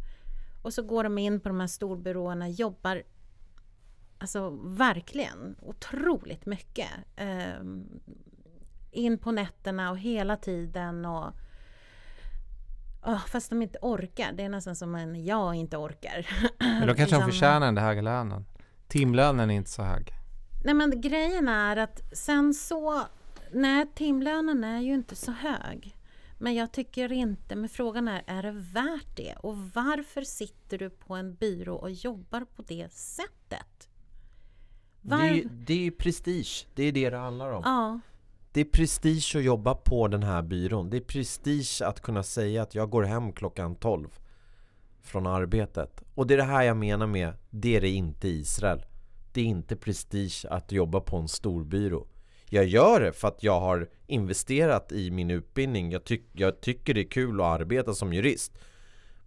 Och så går de in på de här storbyråerna, jobbar Alltså verkligen otroligt mycket. Ehm, in på nätterna och hela tiden och Åh, fast de inte orkar. Det är nästan som en jag inte orkar. Men då kanske de Liksom- förtjänar den höga lönen. Timlönen är inte så hög. Nej men grejen är att sen så, nej timlönen är ju inte så hög. Men jag tycker inte, men frågan är, är det värt det? Och varför sitter du på en byrå och jobbar på det sättet? Det är, ju, det är ju prestige, det är det det handlar om. Ja, Det är prestige att jobba på den här byrån. Det är prestige att kunna säga att jag går hem klockan 12 från arbetet. Och det är det här jag menar med, det är det inte i Israel. Det är inte prestige att jobba på en stor byrå. Jag gör det för att jag har investerat i min utbildning. Jag, tyck, jag tycker det är kul att arbeta som jurist.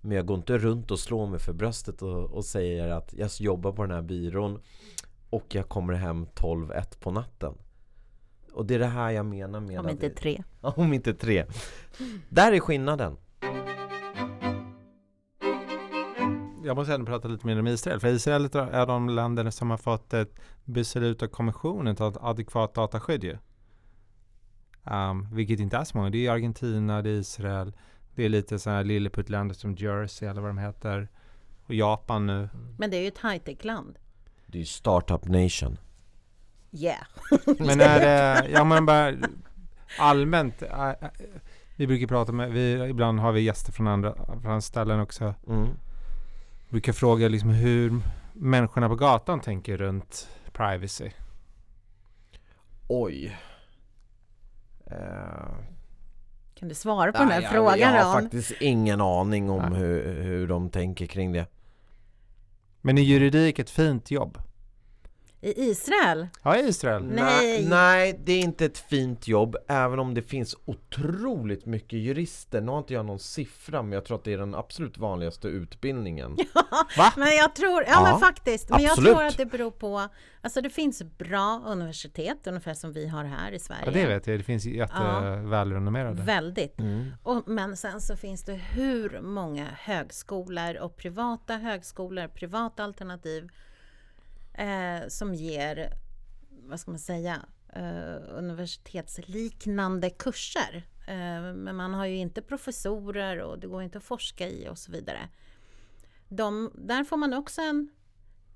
Men jag går inte runt och slår mig för bröstet och, och säger att jag jobbar på den här byrån och jag kommer hem 12-1 på natten. Och det är det här jag menar med om inte tre. Om inte tre. Där är skillnaden. Jag måste ändå prata lite mer om Israel. För Israel är de länder som har fått ett beslut av kommissionen till ett adekvat dataskydd ju. Um, vilket inte är så många. Det är Argentina, det är Israel, det är lite sådana här lilleputtländer som Jersey eller vad de heter. Och Japan nu. Men det är ju ett high-tech-land. Det är ju startup nation. Yeah. Men är det, ja men bara allmänt. äh, äh, vi brukar prata med, vi, ibland har vi gäster från andra, från ställen också. Mm. Brukar fråga liksom hur människorna på gatan tänker runt privacy. Oj. Eh, Kan du svara på den här nej, frågan Jag har Ron? faktiskt ingen aning om Nej. hur, hur de tänker kring det. Men är juridik ett fint jobb? I Israel? Ja, i Israel. Nej. nej, det är inte ett fint jobb även om det finns otroligt mycket jurister. Nu har inte jag någon siffra men jag tror att det är den absolut vanligaste utbildningen. Va? Men jag tror, ja, Ja, men faktiskt, men jag absolut. tror att det beror på, alltså det finns bra universitet, ungefär som vi har här i Sverige. Ja, det vet jag. Det finns jättevälrenommerade. Väldigt. Mm. Och, men sen så finns det hur många högskolor och privata högskolor, privata alternativ eh, som ger, vad ska man säga, eh, universitetsliknande kurser. Eh, men man har ju inte professorer och det går inte att forska i och så vidare. De, där får man också en,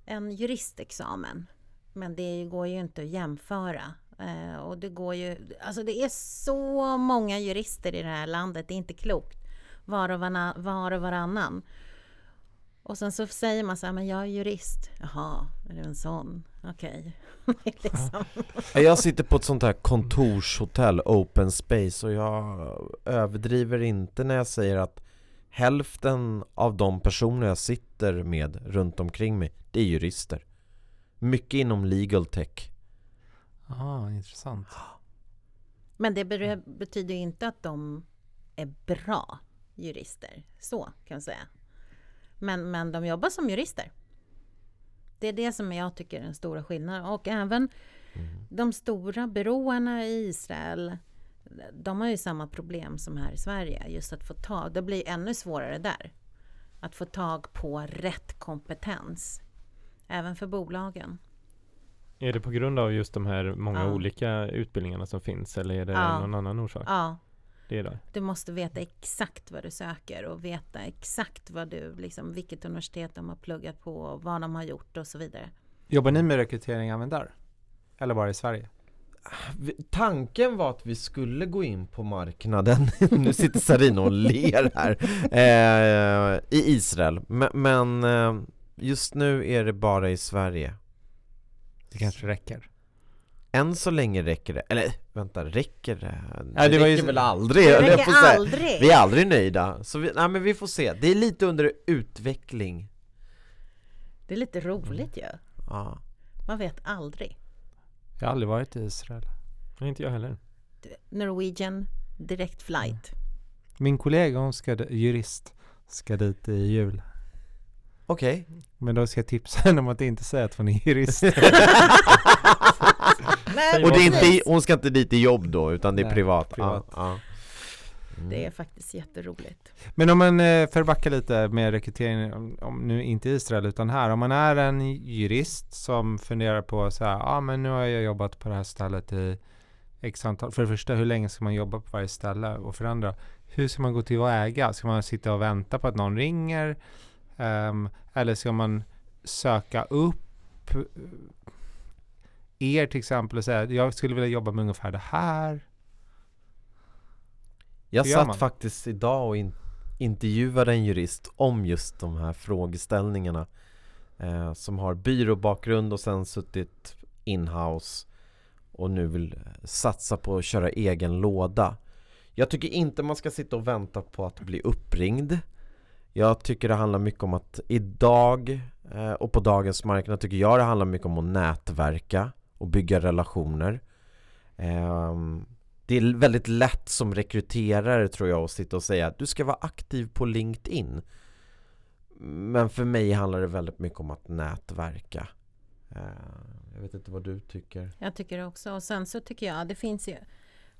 en juristexamen. Men det går ju inte att jämföra. Eh, och det går ju, alltså det är så många jurister i det här landet, det är inte klokt. Var och, varna, var och varannan. Och sen så säger man så här, men jag är jurist. Jaha, är du en sån? Okej. liksom. Jag sitter på ett sånt här kontorshotell, open space och jag överdriver inte när jag säger att hälften av de personer jag sitter med runt omkring mig, det är jurister. Mycket inom legal tech. Ah, intressant. Men det be- betyder inte att de är bra jurister. Så kan jag säga. Men, men de jobbar som jurister. Det är det som jag tycker är den stora skillnaden. Och även de stora byråerna i Israel, de har ju samma problem som här i Sverige. Just att få tag, det blir ännu svårare där. Att få tag på rätt kompetens. Även för bolagen. Är det på grund av just de här många Ja. olika utbildningarna som finns eller är det Ja. någon annan orsak? Ja, Det är det. Du måste veta exakt vad du söker och veta exakt vad du, liksom, vilket universitet de har pluggat på och vad de har gjort och så vidare. Jobbar ni med rekrytering även där? Eller bara i Sverige? Tanken var att vi skulle gå in på marknaden, nu sitter Sarina och ler här, eh, i Israel. Men, men eh, just nu är det bara i Sverige. Det kanske räcker. Än så länge räcker det, eller vänta, räcker det? Det, Ja, det var ju- räcker väl aldrig? Det räcker aldrig! Vi är aldrig nöjda, så vi, nej, men vi får se. Det är lite under utveckling. Det är lite roligt ju. Ja. Man vet aldrig. Jag har aldrig varit i Israel. Nej, inte jag heller. Norwegian direct flight. Min kollega, hon ska, jurist, ska dit i jul. Okej. Men då ska jag tipsa henne om att inte säga att hon är jurist. Nej, Och det är inte, hon ska inte dit i jobb då, utan det är Nej, privat? privat. Ja, ja. Mm. Det är faktiskt jätteroligt. Men om man eh, för att backa lite med rekrytering, om, om nu inte i Israel utan här. Om man är en jurist som funderar på så här, ja ah, men nu har jag jobbat på det här stället i x antal. För det första, hur länge ska man jobba på varje ställe? Och för det andra, hur ska man gå tillväga? Ska man sitta och vänta på att någon ringer? Ehm, eller ska man söka upp eh, er till exempel och säga, jag skulle vilja jobba med ungefär det här. Jag satt man? faktiskt idag och in, intervjuade en jurist om just de här frågeställningarna eh, Som har byråbakgrund och sen suttit inhouse och nu vill satsa på att köra egen låda Jag tycker inte man ska sitta och vänta på att bli uppringd Jag tycker det handlar mycket om att idag eh, och på dagens marknad tycker jag det handlar mycket om att nätverka och bygga relationer Ehm, det är väldigt lätt som rekryterare tror jag att sitta och säga att du ska vara aktiv på LinkedIn Men för mig handlar det väldigt mycket om att nätverka Eh, Jag vet inte vad du tycker Jag tycker det också. Och sen så tycker jag, det finns ju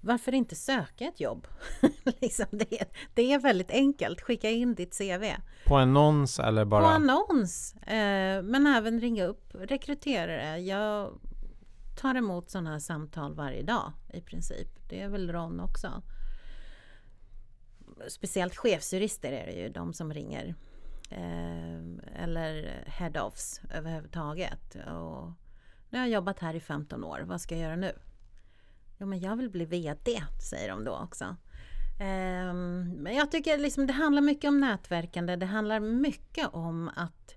varför inte söka ett jobb? liksom det, det är väldigt enkelt. Skicka in ditt CV. På annons eller bara? På annons. Eh, men även ringa upp rekryterare. Jag tar emot sådana här samtal varje dag i princip. Det är väl Ron också. Speciellt chefsjurister är det ju de som ringer. Eh, eller head-offs överhuvudtaget. Och nu har jag jobbat här i 15 år. Vad ska jag göra nu? Jo, men jag vill bli VD, säger de då också. Eh, men jag tycker liksom det handlar mycket om nätverkande. Det handlar mycket om att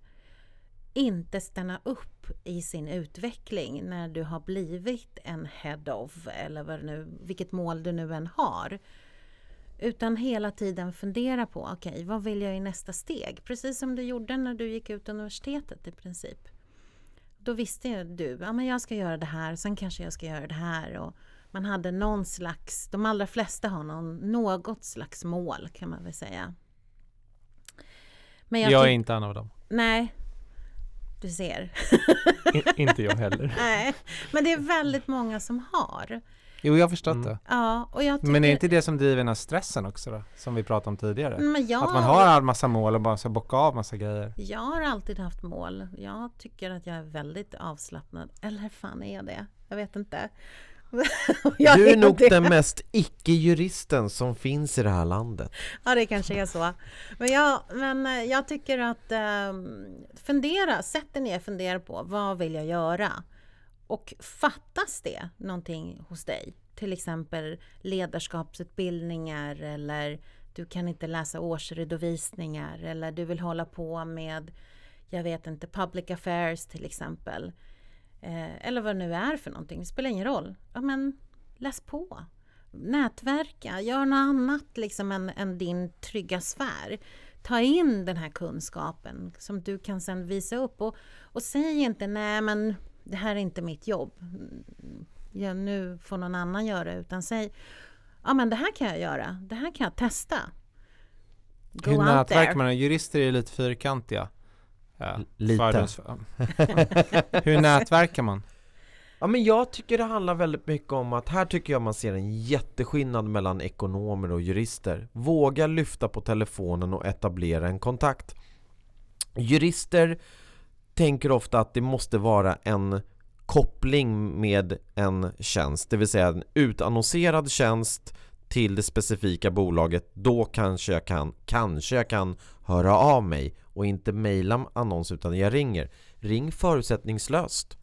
inte stanna upp i sin utveckling när du har blivit en head of eller vad nu, vilket mål du nu än har. Utan hela tiden fundera på, okej, okay, vad vill jag i nästa steg? Precis som du gjorde när du gick ut universitetet i princip. Då visste du, ja men jag ska göra det här, sen kanske jag ska göra det här. Och man hade någon slags, de allra flesta har någon, något slags mål kan man väl säga. Men jag, jag är inte en av dem. Nej, du ser. In, inte jag heller. Nej, men det är väldigt många som har. Jo, jag har förstått mm. det. Ja, och jag tycker... Men är inte det som driver den här stressen också då? Som vi pratade om tidigare? Men jag... Att man har en massa mål och bara ska bocka av massa grejer. Jag har alltid haft mål. Jag tycker att jag är väldigt avslappnad. Eller fan är jag det? Jag vet inte. du är nog det. den mest icke-juristen som finns i det här landet. Ja, det kanske är så. Men jag, men eh, jag tycker att um, fundera, sätt dig ner och fundera på vad vill jag göra? Och fattas det någonting hos dig? Till exempel ledarskapsutbildningar eller du kan inte läsa årsredovisningar eller du vill hålla på med, jag vet inte, public affairs till exempel eh, eller vad det nu är för någonting, det spelar ingen roll. Ja, men läs på. Nätverka, gör något annat liksom än, än din trygga sfär. Ta in den här kunskapen som du kan sen visa upp och, och säg inte nej men det här är inte mitt jobb. Ja, nu får någon annan göra utan säg ja men det här kan jag göra, det här kan jag testa. Go Hur nätverkar man? Jurister är lite fyrkantiga. Ja, Lite. Hur nätverkar man? Ja men jag tycker det handlar väldigt mycket om att här tycker jag man ser en jätteskillnad mellan ekonomer och jurister. Våga lyfta på telefonen och etablera en kontakt. Jurister tänker ofta att det måste vara en koppling med en tjänst, det vill säga en utannonserad tjänst till det specifika bolaget, då kanske jag kan, kanske jag kan höra av mig och inte mejla annons utan jag ringer. Ring förutsättningslöst.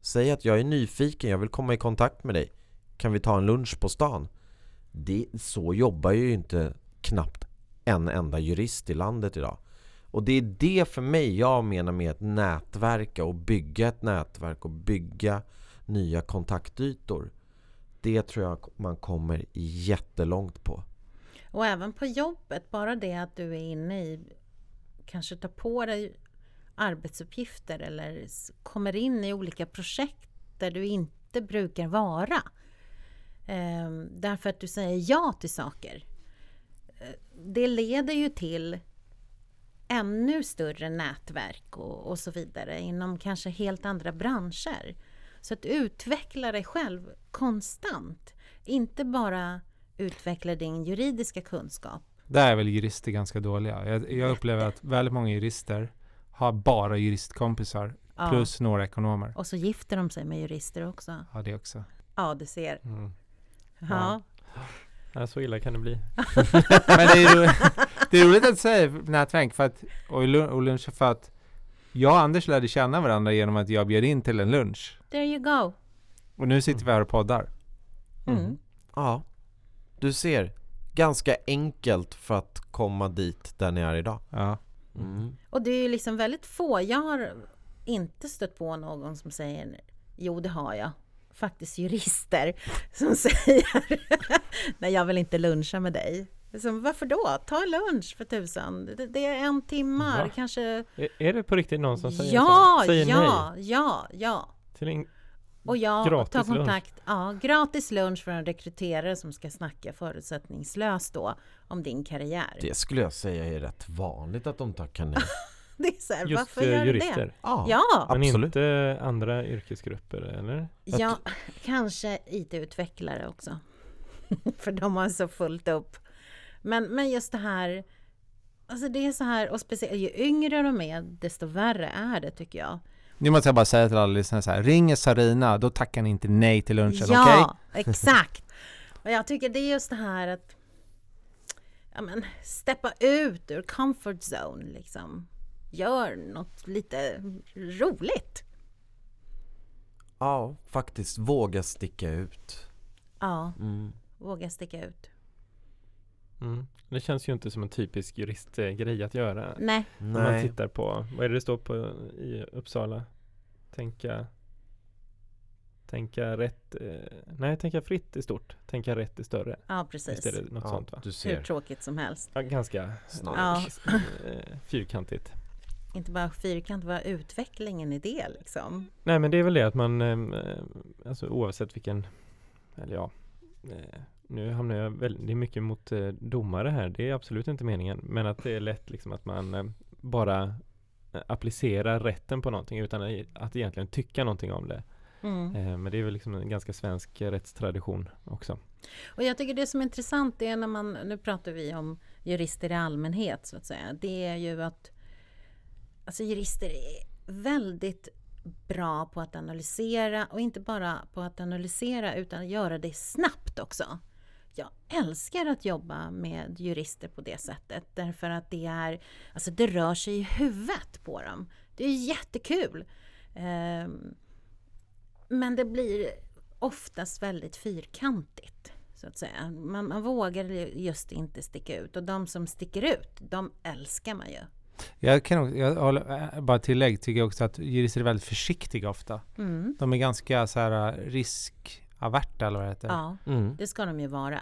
Säg att jag är nyfiken, jag vill komma i kontakt med dig. Kan vi ta en lunch på stan? Det, så jobbar ju inte knappt en enda jurist i landet idag. Och det är det för mig jag menar med att nätverka och bygga ett nätverk och bygga nya kontaktytor. Det tror jag man kommer jättelångt på. Och även på jobbet, bara det att du är inne i, kanske tar på dig arbetsuppgifter eller kommer in i olika projekt där du inte brukar vara. Eh, därför att du säger ja till saker. Eh, det leder ju till ännu större nätverk och, och så vidare inom kanske helt andra branscher. Så att utveckla dig själv konstant. Inte bara utveckla din juridiska kunskap. Där är väl jurister ganska dåliga. Jag, jag upplever att väldigt många jurister har bara juristkompisar ja. plus några ekonomer. Och så gifter de sig med jurister också. Ja, det också. Ja, du ser. Mm. Ja. ja. så illa kan det bli. Men det är, roligt, det är roligt att säga nätverk för att, och lunch för att jag och Anders lärde känna varandra genom att jag bjöd in till en lunch. There you go. Och nu sitter vi här och poddar. Mm. Mm. Ja, du ser. Ganska enkelt för att komma dit där ni är idag. Ja. Mm. Och det är ju liksom väldigt få. Jag har inte stött på någon som säger Jo, det har jag. Faktiskt jurister som säger Nej, jag vill inte luncha med dig. Liksom, varför då? Ta lunch för tusan. Det, det är en timme, kanske... Är, är det på riktigt någon som säger ja, så? Säger ja, nej? ja, ja. Till en och jag gratis tar kontakt, lunch. ja, gratis lunch för en rekryterare som ska snacka förutsättningslöst då om din karriär. Det skulle jag säga är rätt vanligt att de tackar nej. det är så här, Just varför gör jurister? Det? Ja, ja, men inte andra yrkesgrupper eller? Ja, kanske IT-utvecklare också. För de har så fullt upp. Men, men just det här, alltså det är så här, och speciellt ju yngre de är, desto värre är det tycker jag. Nu måste jag bara säga till alla lyssnare så här, ringer Sarina, då tackar ni inte nej till lunchen, okej? Ja, exakt. Och jag tycker det är just det här att ja, men, steppa ut ur comfort zone liksom. Gör något lite roligt. Ja, faktiskt våga sticka ut. Ja, Mm. våga sticka ut. Mm. Det känns ju inte som en typisk juristgrej att göra. Nej, Om man tittar på, vad är det det står på i Uppsala? Tänka Tänka rätt, eh, nej tänka fritt är stort, tänka rätt är större. ja precis. det något ja, sånt va? du Hur ser. tråkigt som helst. Ja, ganska Snark. Ja. eh, fyrkantigt. Inte bara fyrkant, vad är utvecklingen i det liksom? Nej men det är väl det att man, eh, alltså oavsett vilken, eller ja, eh, nu hamnar jag väl, det är mycket mot eh, domare här, det är absolut inte meningen, men att det är lätt liksom att man eh, bara applicerar rätten på någonting utan att- att egentligen tycka någonting om det. Mm. Eh, men det är väl liksom en ganska svensk rättstradition också. Och jag tycker det som är intressant är när man, nu pratar vi om jurister i allmänhet så att säga, det är ju att alltså jurister är väldigt bra på att analysera och inte bara på att analysera utan göra det snabbt också. Jag älskar att jobba med jurister på det sättet därför att det är, alltså det rör sig i huvudet på dem. Det är jättekul. Ehm, men det blir oftast väldigt fyrkantigt. Så att säga. Man, man vågar just inte sticka ut och de som sticker ut, de älskar man ju. Jag kan också, jag håller, äh, bara tillägg, tycker jag också att jurister är väldigt försiktiga ofta. Mm. De är ganska så här äh, riskaverta eller vad det heter. Ja, Mm. det ska de ju vara.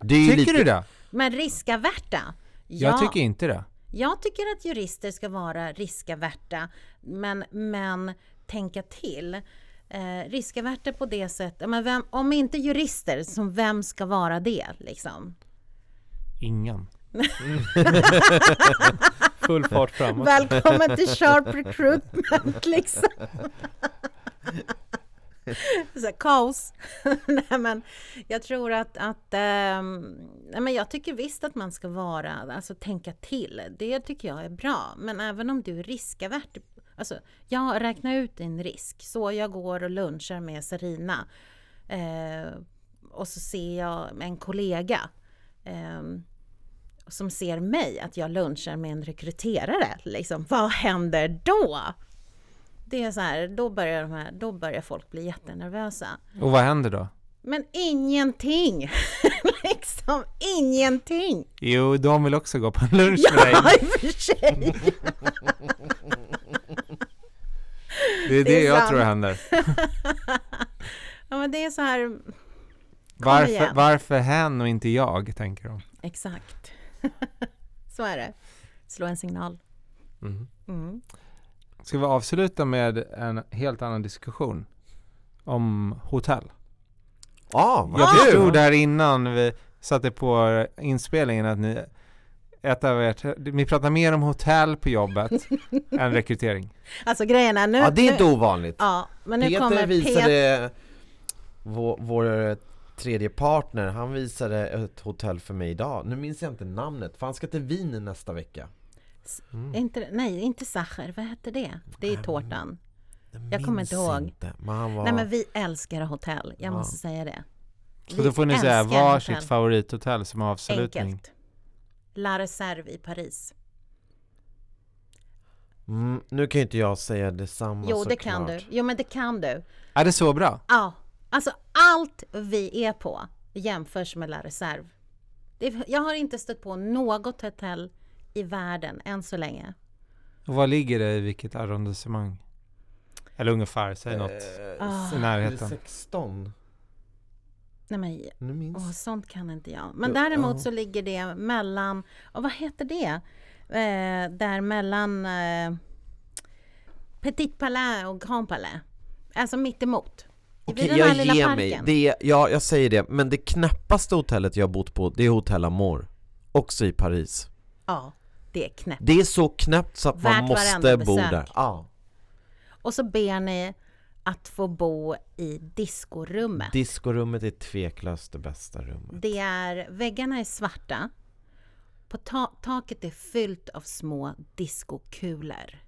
Det är ju Tycker lite, du det? Men riskaverta? Ja, Jag tycker inte det. jag tycker att jurister ska vara riskaverta, men, men tänka till. Eh, riskaverta på det sättet, men vem, om inte jurister, så vem ska vara det liksom? Ingen. Full fart framåt. Välkommen till Sharp Recruitment liksom. Så här, kaos. nej, men jag tror att, att ehm, nej, men jag tycker visst att man ska vara, alltså tänka till. Det tycker jag är bra. Men även om du är riskavert, alltså jag räknar ut din risk. Så jag går och lunchar med Sarina. Eh, och så ser jag en kollega. eh, som ser mig, att jag lunchar med en rekryterare. Liksom, vad händer då? Det är så här, då börjar, de här, då börjar folk bli jättenervösa. Och vad händer då? Men ingenting! liksom ingenting! Jo, de vill också gå på en lunch med dig. Ja, i och för sig! Det är det, det är jag sant. tror händer. ja, men det är så här, Varför, varför hen och inte jag, tänker de. exakt. så är det. Slå en signal. Mm. Mm. Ska vi avsluta med en helt annan diskussion? Om hotell. Ja, vad Jag kul! förstod där innan vi satte på inspelningen att ni ett av ert, ni pratar mer om hotell på jobbet än rekrytering. Alltså grejen är nu... Ja, det är inte ovanligt. Ja, men nu Peter kommer visade, vår, vår tredje partner, han visade ett hotell för mig idag. Nu minns jag inte namnet, för han ska till Wien nästa vecka. Mm. Inte, nej, inte Sacher. Vad heter det? Det är tårtan. Jag minns kommer inte ihåg. Inte, men var... Nej, men vi älskar hotell. Jag Ja. måste säga det. Så då får ni säga varsitt hotell. favorithotell som avslutning. Enkelt. La Reserve i Paris. mm, nu kan ju inte jag säga detsamma Jo, det kan du. såklart. Jo, men det kan du. Är det så bra? Ja, alltså allt vi är på jämförs med La Reserve. Det, jag har inte stött på något hotell i världen än så länge. Och vad ligger det i vilket arrondissement? Eller ungefär, säg något. Ah. I närheten. 16. Nej, men Nu minns åh, sånt kan inte jag. Men däremot så ligger det mellan, och vad heter det? Eh, där mellan eh, Petit Palais och Grand Palais. Alltså mitt emot. Okej, Vid den här jag lilla ger mig. parken. Det är, ja, jag säger det. Men det knäppaste hotellet jag har bott på, det är Hotell Amour. Också i Paris. Ja, det är knäppt. Det är så knäppt så att man Värt måste varenda bo besök. där. Ja. Och så ber ni att få bo i diskorummet. Diskorummet är tveklöst det bästa rummet. Det är, väggarna är svarta. På ta- taket är fyllt av små diskokulor.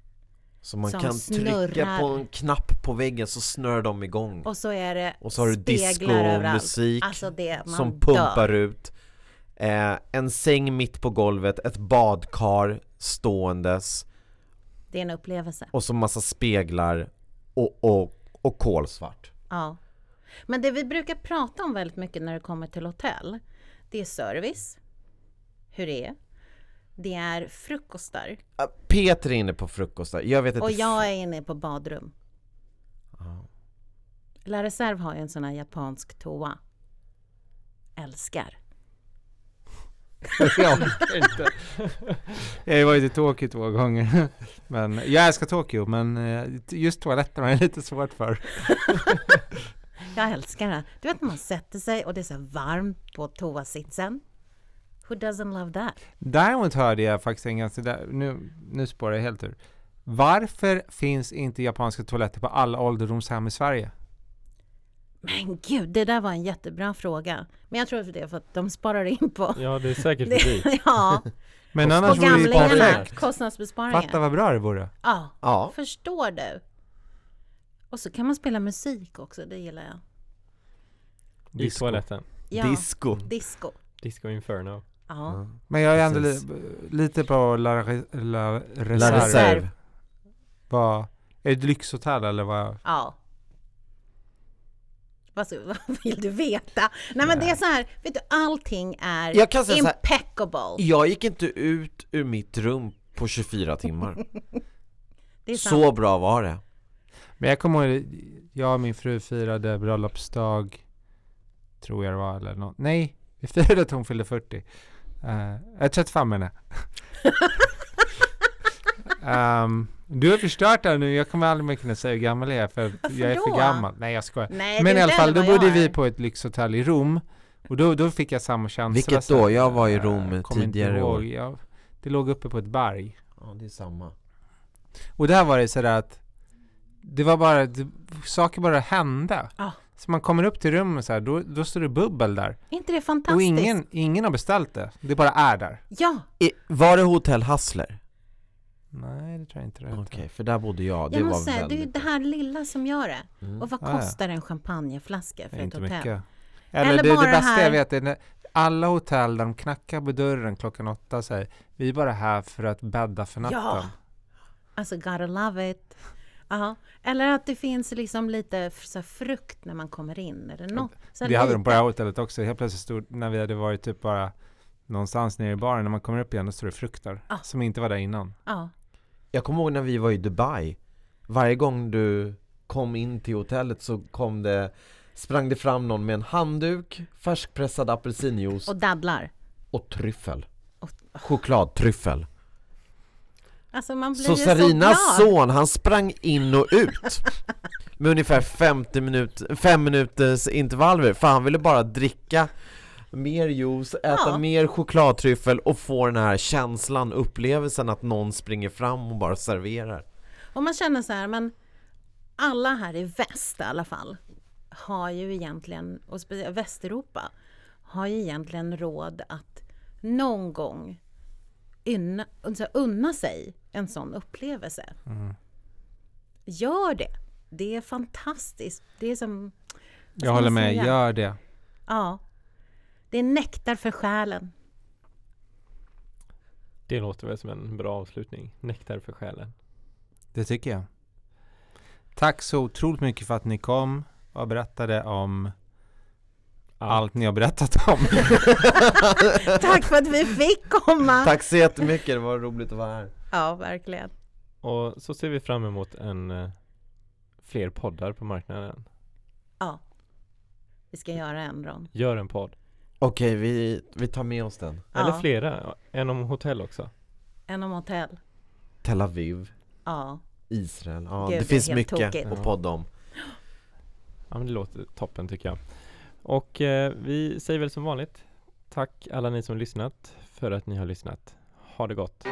Så man som kan trycka snurrar. på en knapp på väggen så snurrar de igång. Och så är det Och så har du discomusik Alltså som pumpar dör. ut. Eh, en säng mitt på golvet, ett badkar ståendes Det är en upplevelse. och så massa speglar och, och, och kolsvart. Ja. Men det vi brukar prata om väldigt mycket när det kommer till hotell, det är service, hur det är, det är frukostar Ah, Peter är inne på frukostar. Jag vet inte. och jag är inne på badrum. Ja. La Reserve har ju en sån här japansk toa. Älskar. jag orkar inte. Jag har ju varit i Tokyo två gånger. Men jag älskar Tokyo, men eh, just toaletterna är lite svårt för. Jag älskar det. Du vet när man sätter sig och det är så varmt på toasitsen. Who doesn't love that? Däremot hörde jag faktiskt en ganska, där- nu, nu spårar jag helt ur. Varför finns inte japanska toaletter på alla ålderdomshem i Sverige? Men gud, det där var en jättebra fråga. Men jag tror att det är för att de sparar in på... Ja, det är säkert för dyrt. Det, ja, Men på annars vore det ju gamlingarna. Kostnadsbesparingar. Fatta vad bra det vore. Ja, Ja. förstår du? Och så kan man spela musik också, det gillar jag. I Disco. toaletten. Ja, Disco. disco. Disco Inferno. Ja. Men jag är ändå li, lite på La, Re- La La Reserve. Reserve. Vad, är det ett lyxhotell eller vad? ja. Vad, så, vad vill du veta? Nej men det är så här, vet du, allting är Jag kan säga så här- impeccable. Jag gick inte ut ur mitt rum på 24 timmar. Det är sant. Så bra var det. Men jag kommer ihåg, jag och min fru firade bröllopsdag, tror jag det var, eller något. Nej, vi firade att hon fyllde 40. Uh, jag är 35 menar jag. um, Du har förstört det nu, jag kommer aldrig mer kunna säga hur gammal jag är för Varför jag är för då? gammal. Nej jag skojar. Nej, Men i alla fall, då bodde vi på ett lyxhotell i Rom. Och då, då fick jag samma känsla. Vilket då? Jag var i Rom inte tidigare i år. Jag, det låg uppe på ett berg. Ja, det är samma. Och där var det sådär att det var bara, det, saker bara hände. Ja. Så man kommer upp till rummet så här, då, då står det bubbel där. Är inte det fantastiskt? Och ingen, ingen har beställt det. Det bara är där. Ja, I, var det Hotell Hassler? Nej, det tror jag inte. Okej, för där bodde jag. Det jag var måste säga, det är ju det här lilla som gör det. Mm. Och vad Ah, ja. kostar en champagneflaska för Det är ett hotell? mycket. Eller, Eller det, det bara det bästa här- jag vet är när alla hotell där de knackar på dörren klockan åtta och säger vi är bara här för att bädda för natten. Ja. Alltså, gotta love it. Ja. Eller att det finns liksom lite så här frukt när man kommer in. Eller något. Det hade lite. de på det här hotellet också. Helt plötsligt stod, när vi hade varit typ bara någonstans nere i baren, när man kommer upp igen, då står det frukter. Ah. Som inte var där innan. Ja. Jag kommer ihåg när vi var i Dubai. Varje gång du kom in till hotellet så kom det Sprang det fram någon med en handduk, färskpressad apelsinjuice Och dadlar. och tryffel Och- Chokladtryffel Alltså man blir Så så Sarinas glad. son, han sprang in och ut Med ungefär 50 minut, 5 minuters intervaller för han ville bara dricka mer juice, äta Ja. mer chokladtryffel och få den här känslan, upplevelsen att någon springer fram och bara serverar Och man känner så här, men alla här i väst i alla fall har ju egentligen, och speciellt Västeuropa, har ju egentligen råd att någon gång unna, alltså unna sig en sån upplevelse. Mm. Gör det! Det är fantastiskt. Det är som, Jag håller med, säga? gör det. ja, det är nektar för själen. Det låter väl som en bra avslutning. Nektar för själen. Det tycker jag. Tack så otroligt mycket för att ni kom och berättade om allt ni har berättat om. Tack för att vi fick komma! Tack så jättemycket, det var roligt att vara här Ja, verkligen. Och så ser vi fram emot en eh, fler poddar på marknaden. Ja. Vi ska göra en Ron. Gör en podd. Okej, vi, vi tar med oss den Eller Ja. flera. En om hotell också. En om hotell. Tel Aviv, Ja. Israel, ja Gud, det det är finns helt mycket tokigt. att podda om Ja men det låter toppen tycker jag. Och eh, vi säger väl som vanligt Tack alla ni som lyssnat för att ni har lyssnat. Ha det gott!